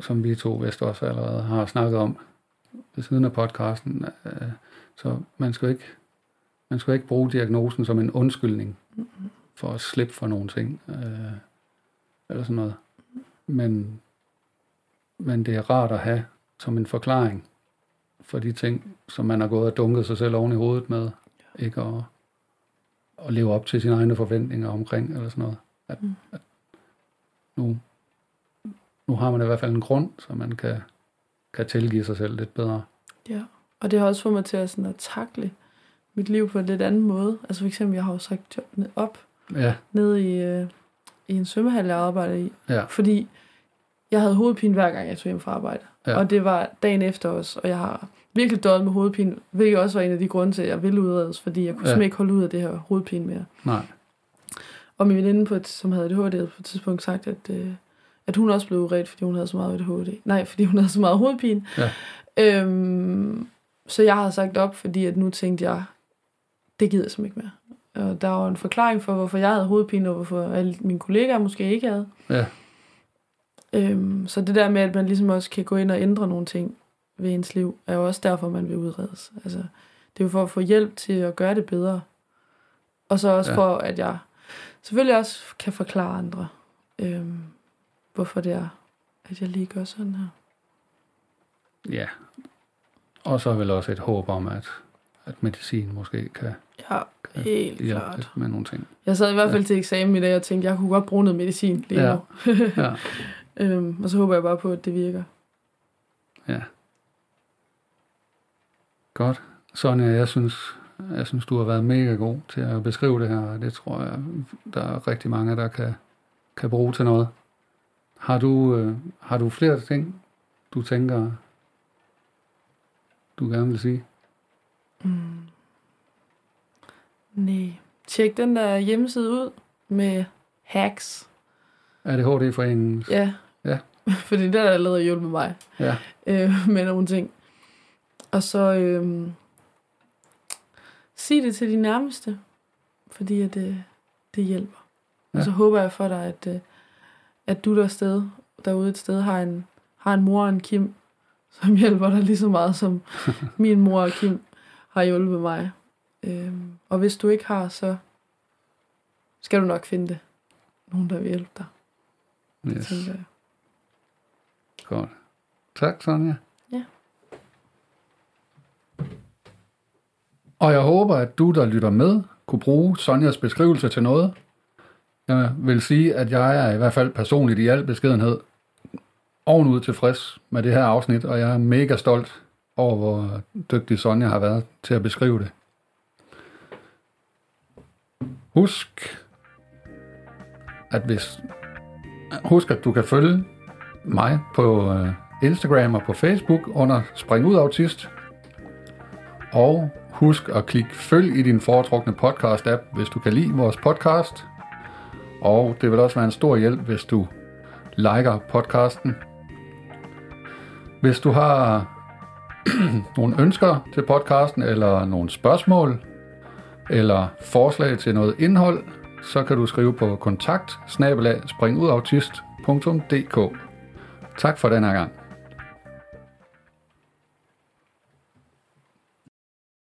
som vi to vist også allerede har snakket om ved siden af podcasten, øh, så man skal ikke, man skal ikke bruge diagnosen som en undskyldning for at slippe for nogle ting, øh, eller sådan noget. Men, men det er rart at have som en forklaring for de ting, som man har gået og dunket sig selv oven i hovedet med, ikke at, at leve op til sine egne forventninger omkring, eller sådan noget. At, at nu, nu har man i hvert fald en grund, så man kan, kan tilgive sig selv lidt bedre. Ja, og det har også fået mig til at, sådan at takle mit liv på en lidt anden måde. Altså for eksempel, jeg har jo sagt jobbene op Ja, nede i, øh, i en svømmehal, jeg arbejdede i. ja, Fordi jeg havde hovedpine hver gang, jeg tog hjem fra arbejde. Ja. Og det var dagen efter også, og jeg har virkelig døjet med hovedpine, hvilket også var en af de grunde til, at jeg ville udredes, fordi jeg kunne Ja. simpelthen ikke holde ud af det her hovedpine mere. nej, Og min veninde, på et, som havde ADHD, på et tidspunkt sagt, at, øh, at hun også blev uredt, fordi hun havde så meget ADHD. Nej, fordi hun havde så meget hovedpine. Ja. Øhm, så jeg havde sagt op, fordi at nu tænkte jeg, det gider jeg simpelthen ikke mere. Og der var en forklaring for, hvorfor jeg havde hovedpine, og hvorfor alle mine kollegaer måske ikke havde. ja, Øhm, så det der med, at man ligesom også kan gå ind og ændre nogle ting ved ens liv, er jo også derfor, man vil udredes. Altså, det er jo for at få hjælp til at gøre det bedre. Og så også Ja. for, at jeg selvfølgelig også kan forklare andre, øhm, hvorfor det er, at jeg lige gør sådan her. ja. Og så er vel også et håb om, at, at medicin måske kan, Ja, kan helt hjælpe klart. med nogle ting. Jeg sad i hvert fald Ja. til eksamen i dag og tænkte, jeg kunne godt bruge noget medicin lige Ja. nu. Ja, øhm, og så håber jeg bare på, at det virker. ja. Godt. Sonja, jeg synes, jeg synes, du har været mega god til at beskrive det her, og det tror jeg, der er rigtig mange, der kan, kan bruge til noget. Har du, øh, har du flere ting, du tænker, du gerne vil sige? Mm. Nej. Tjek den der hjemmeside ud med hacks. ADHD-foreningen? Ja. Ja. Fordi det har allerede hjulpet mig Ja. øh, med nogle ting. Og så øh, sig det til de nærmeste, fordi at det, det hjælper. Ja. Ja. Og så håber jeg for dig, at, øh, at du der sted, derude et sted har en, har en mor og en Kim, som hjælper dig lige så meget, som min mor og Kim har hjulpet mig. Øhm, og hvis du ikke har, så skal du nok finde det. Nogen, der vil hjælpe dig, Yes. tænker jeg. Godt. Tak, Sonja. Ja. Og jeg håber, at du, der lytter med, kunne bruge Sonjas beskrivelse til noget. Jeg vil sige, at jeg er i hvert fald personligt i al beskedenhed ovenud tilfreds med det her afsnit, og jeg er mega stolt over, hvor dygtig Sonja har været til at beskrive det. Husk, at hvis husk, at du kan følge mig på øh, Instagram og på Facebook under Spring Ud Autist. Og husk at klikke følg i din foretrukne podcast-app, hvis du kan lide vores podcast. Og det vil også være en stor hjælp, hvis du liker podcasten. Hvis du har nogle ønsker til podcasten, eller nogle spørgsmål, eller forslag til noget indhold, så kan du skrive på kontakt Tak for den her gang.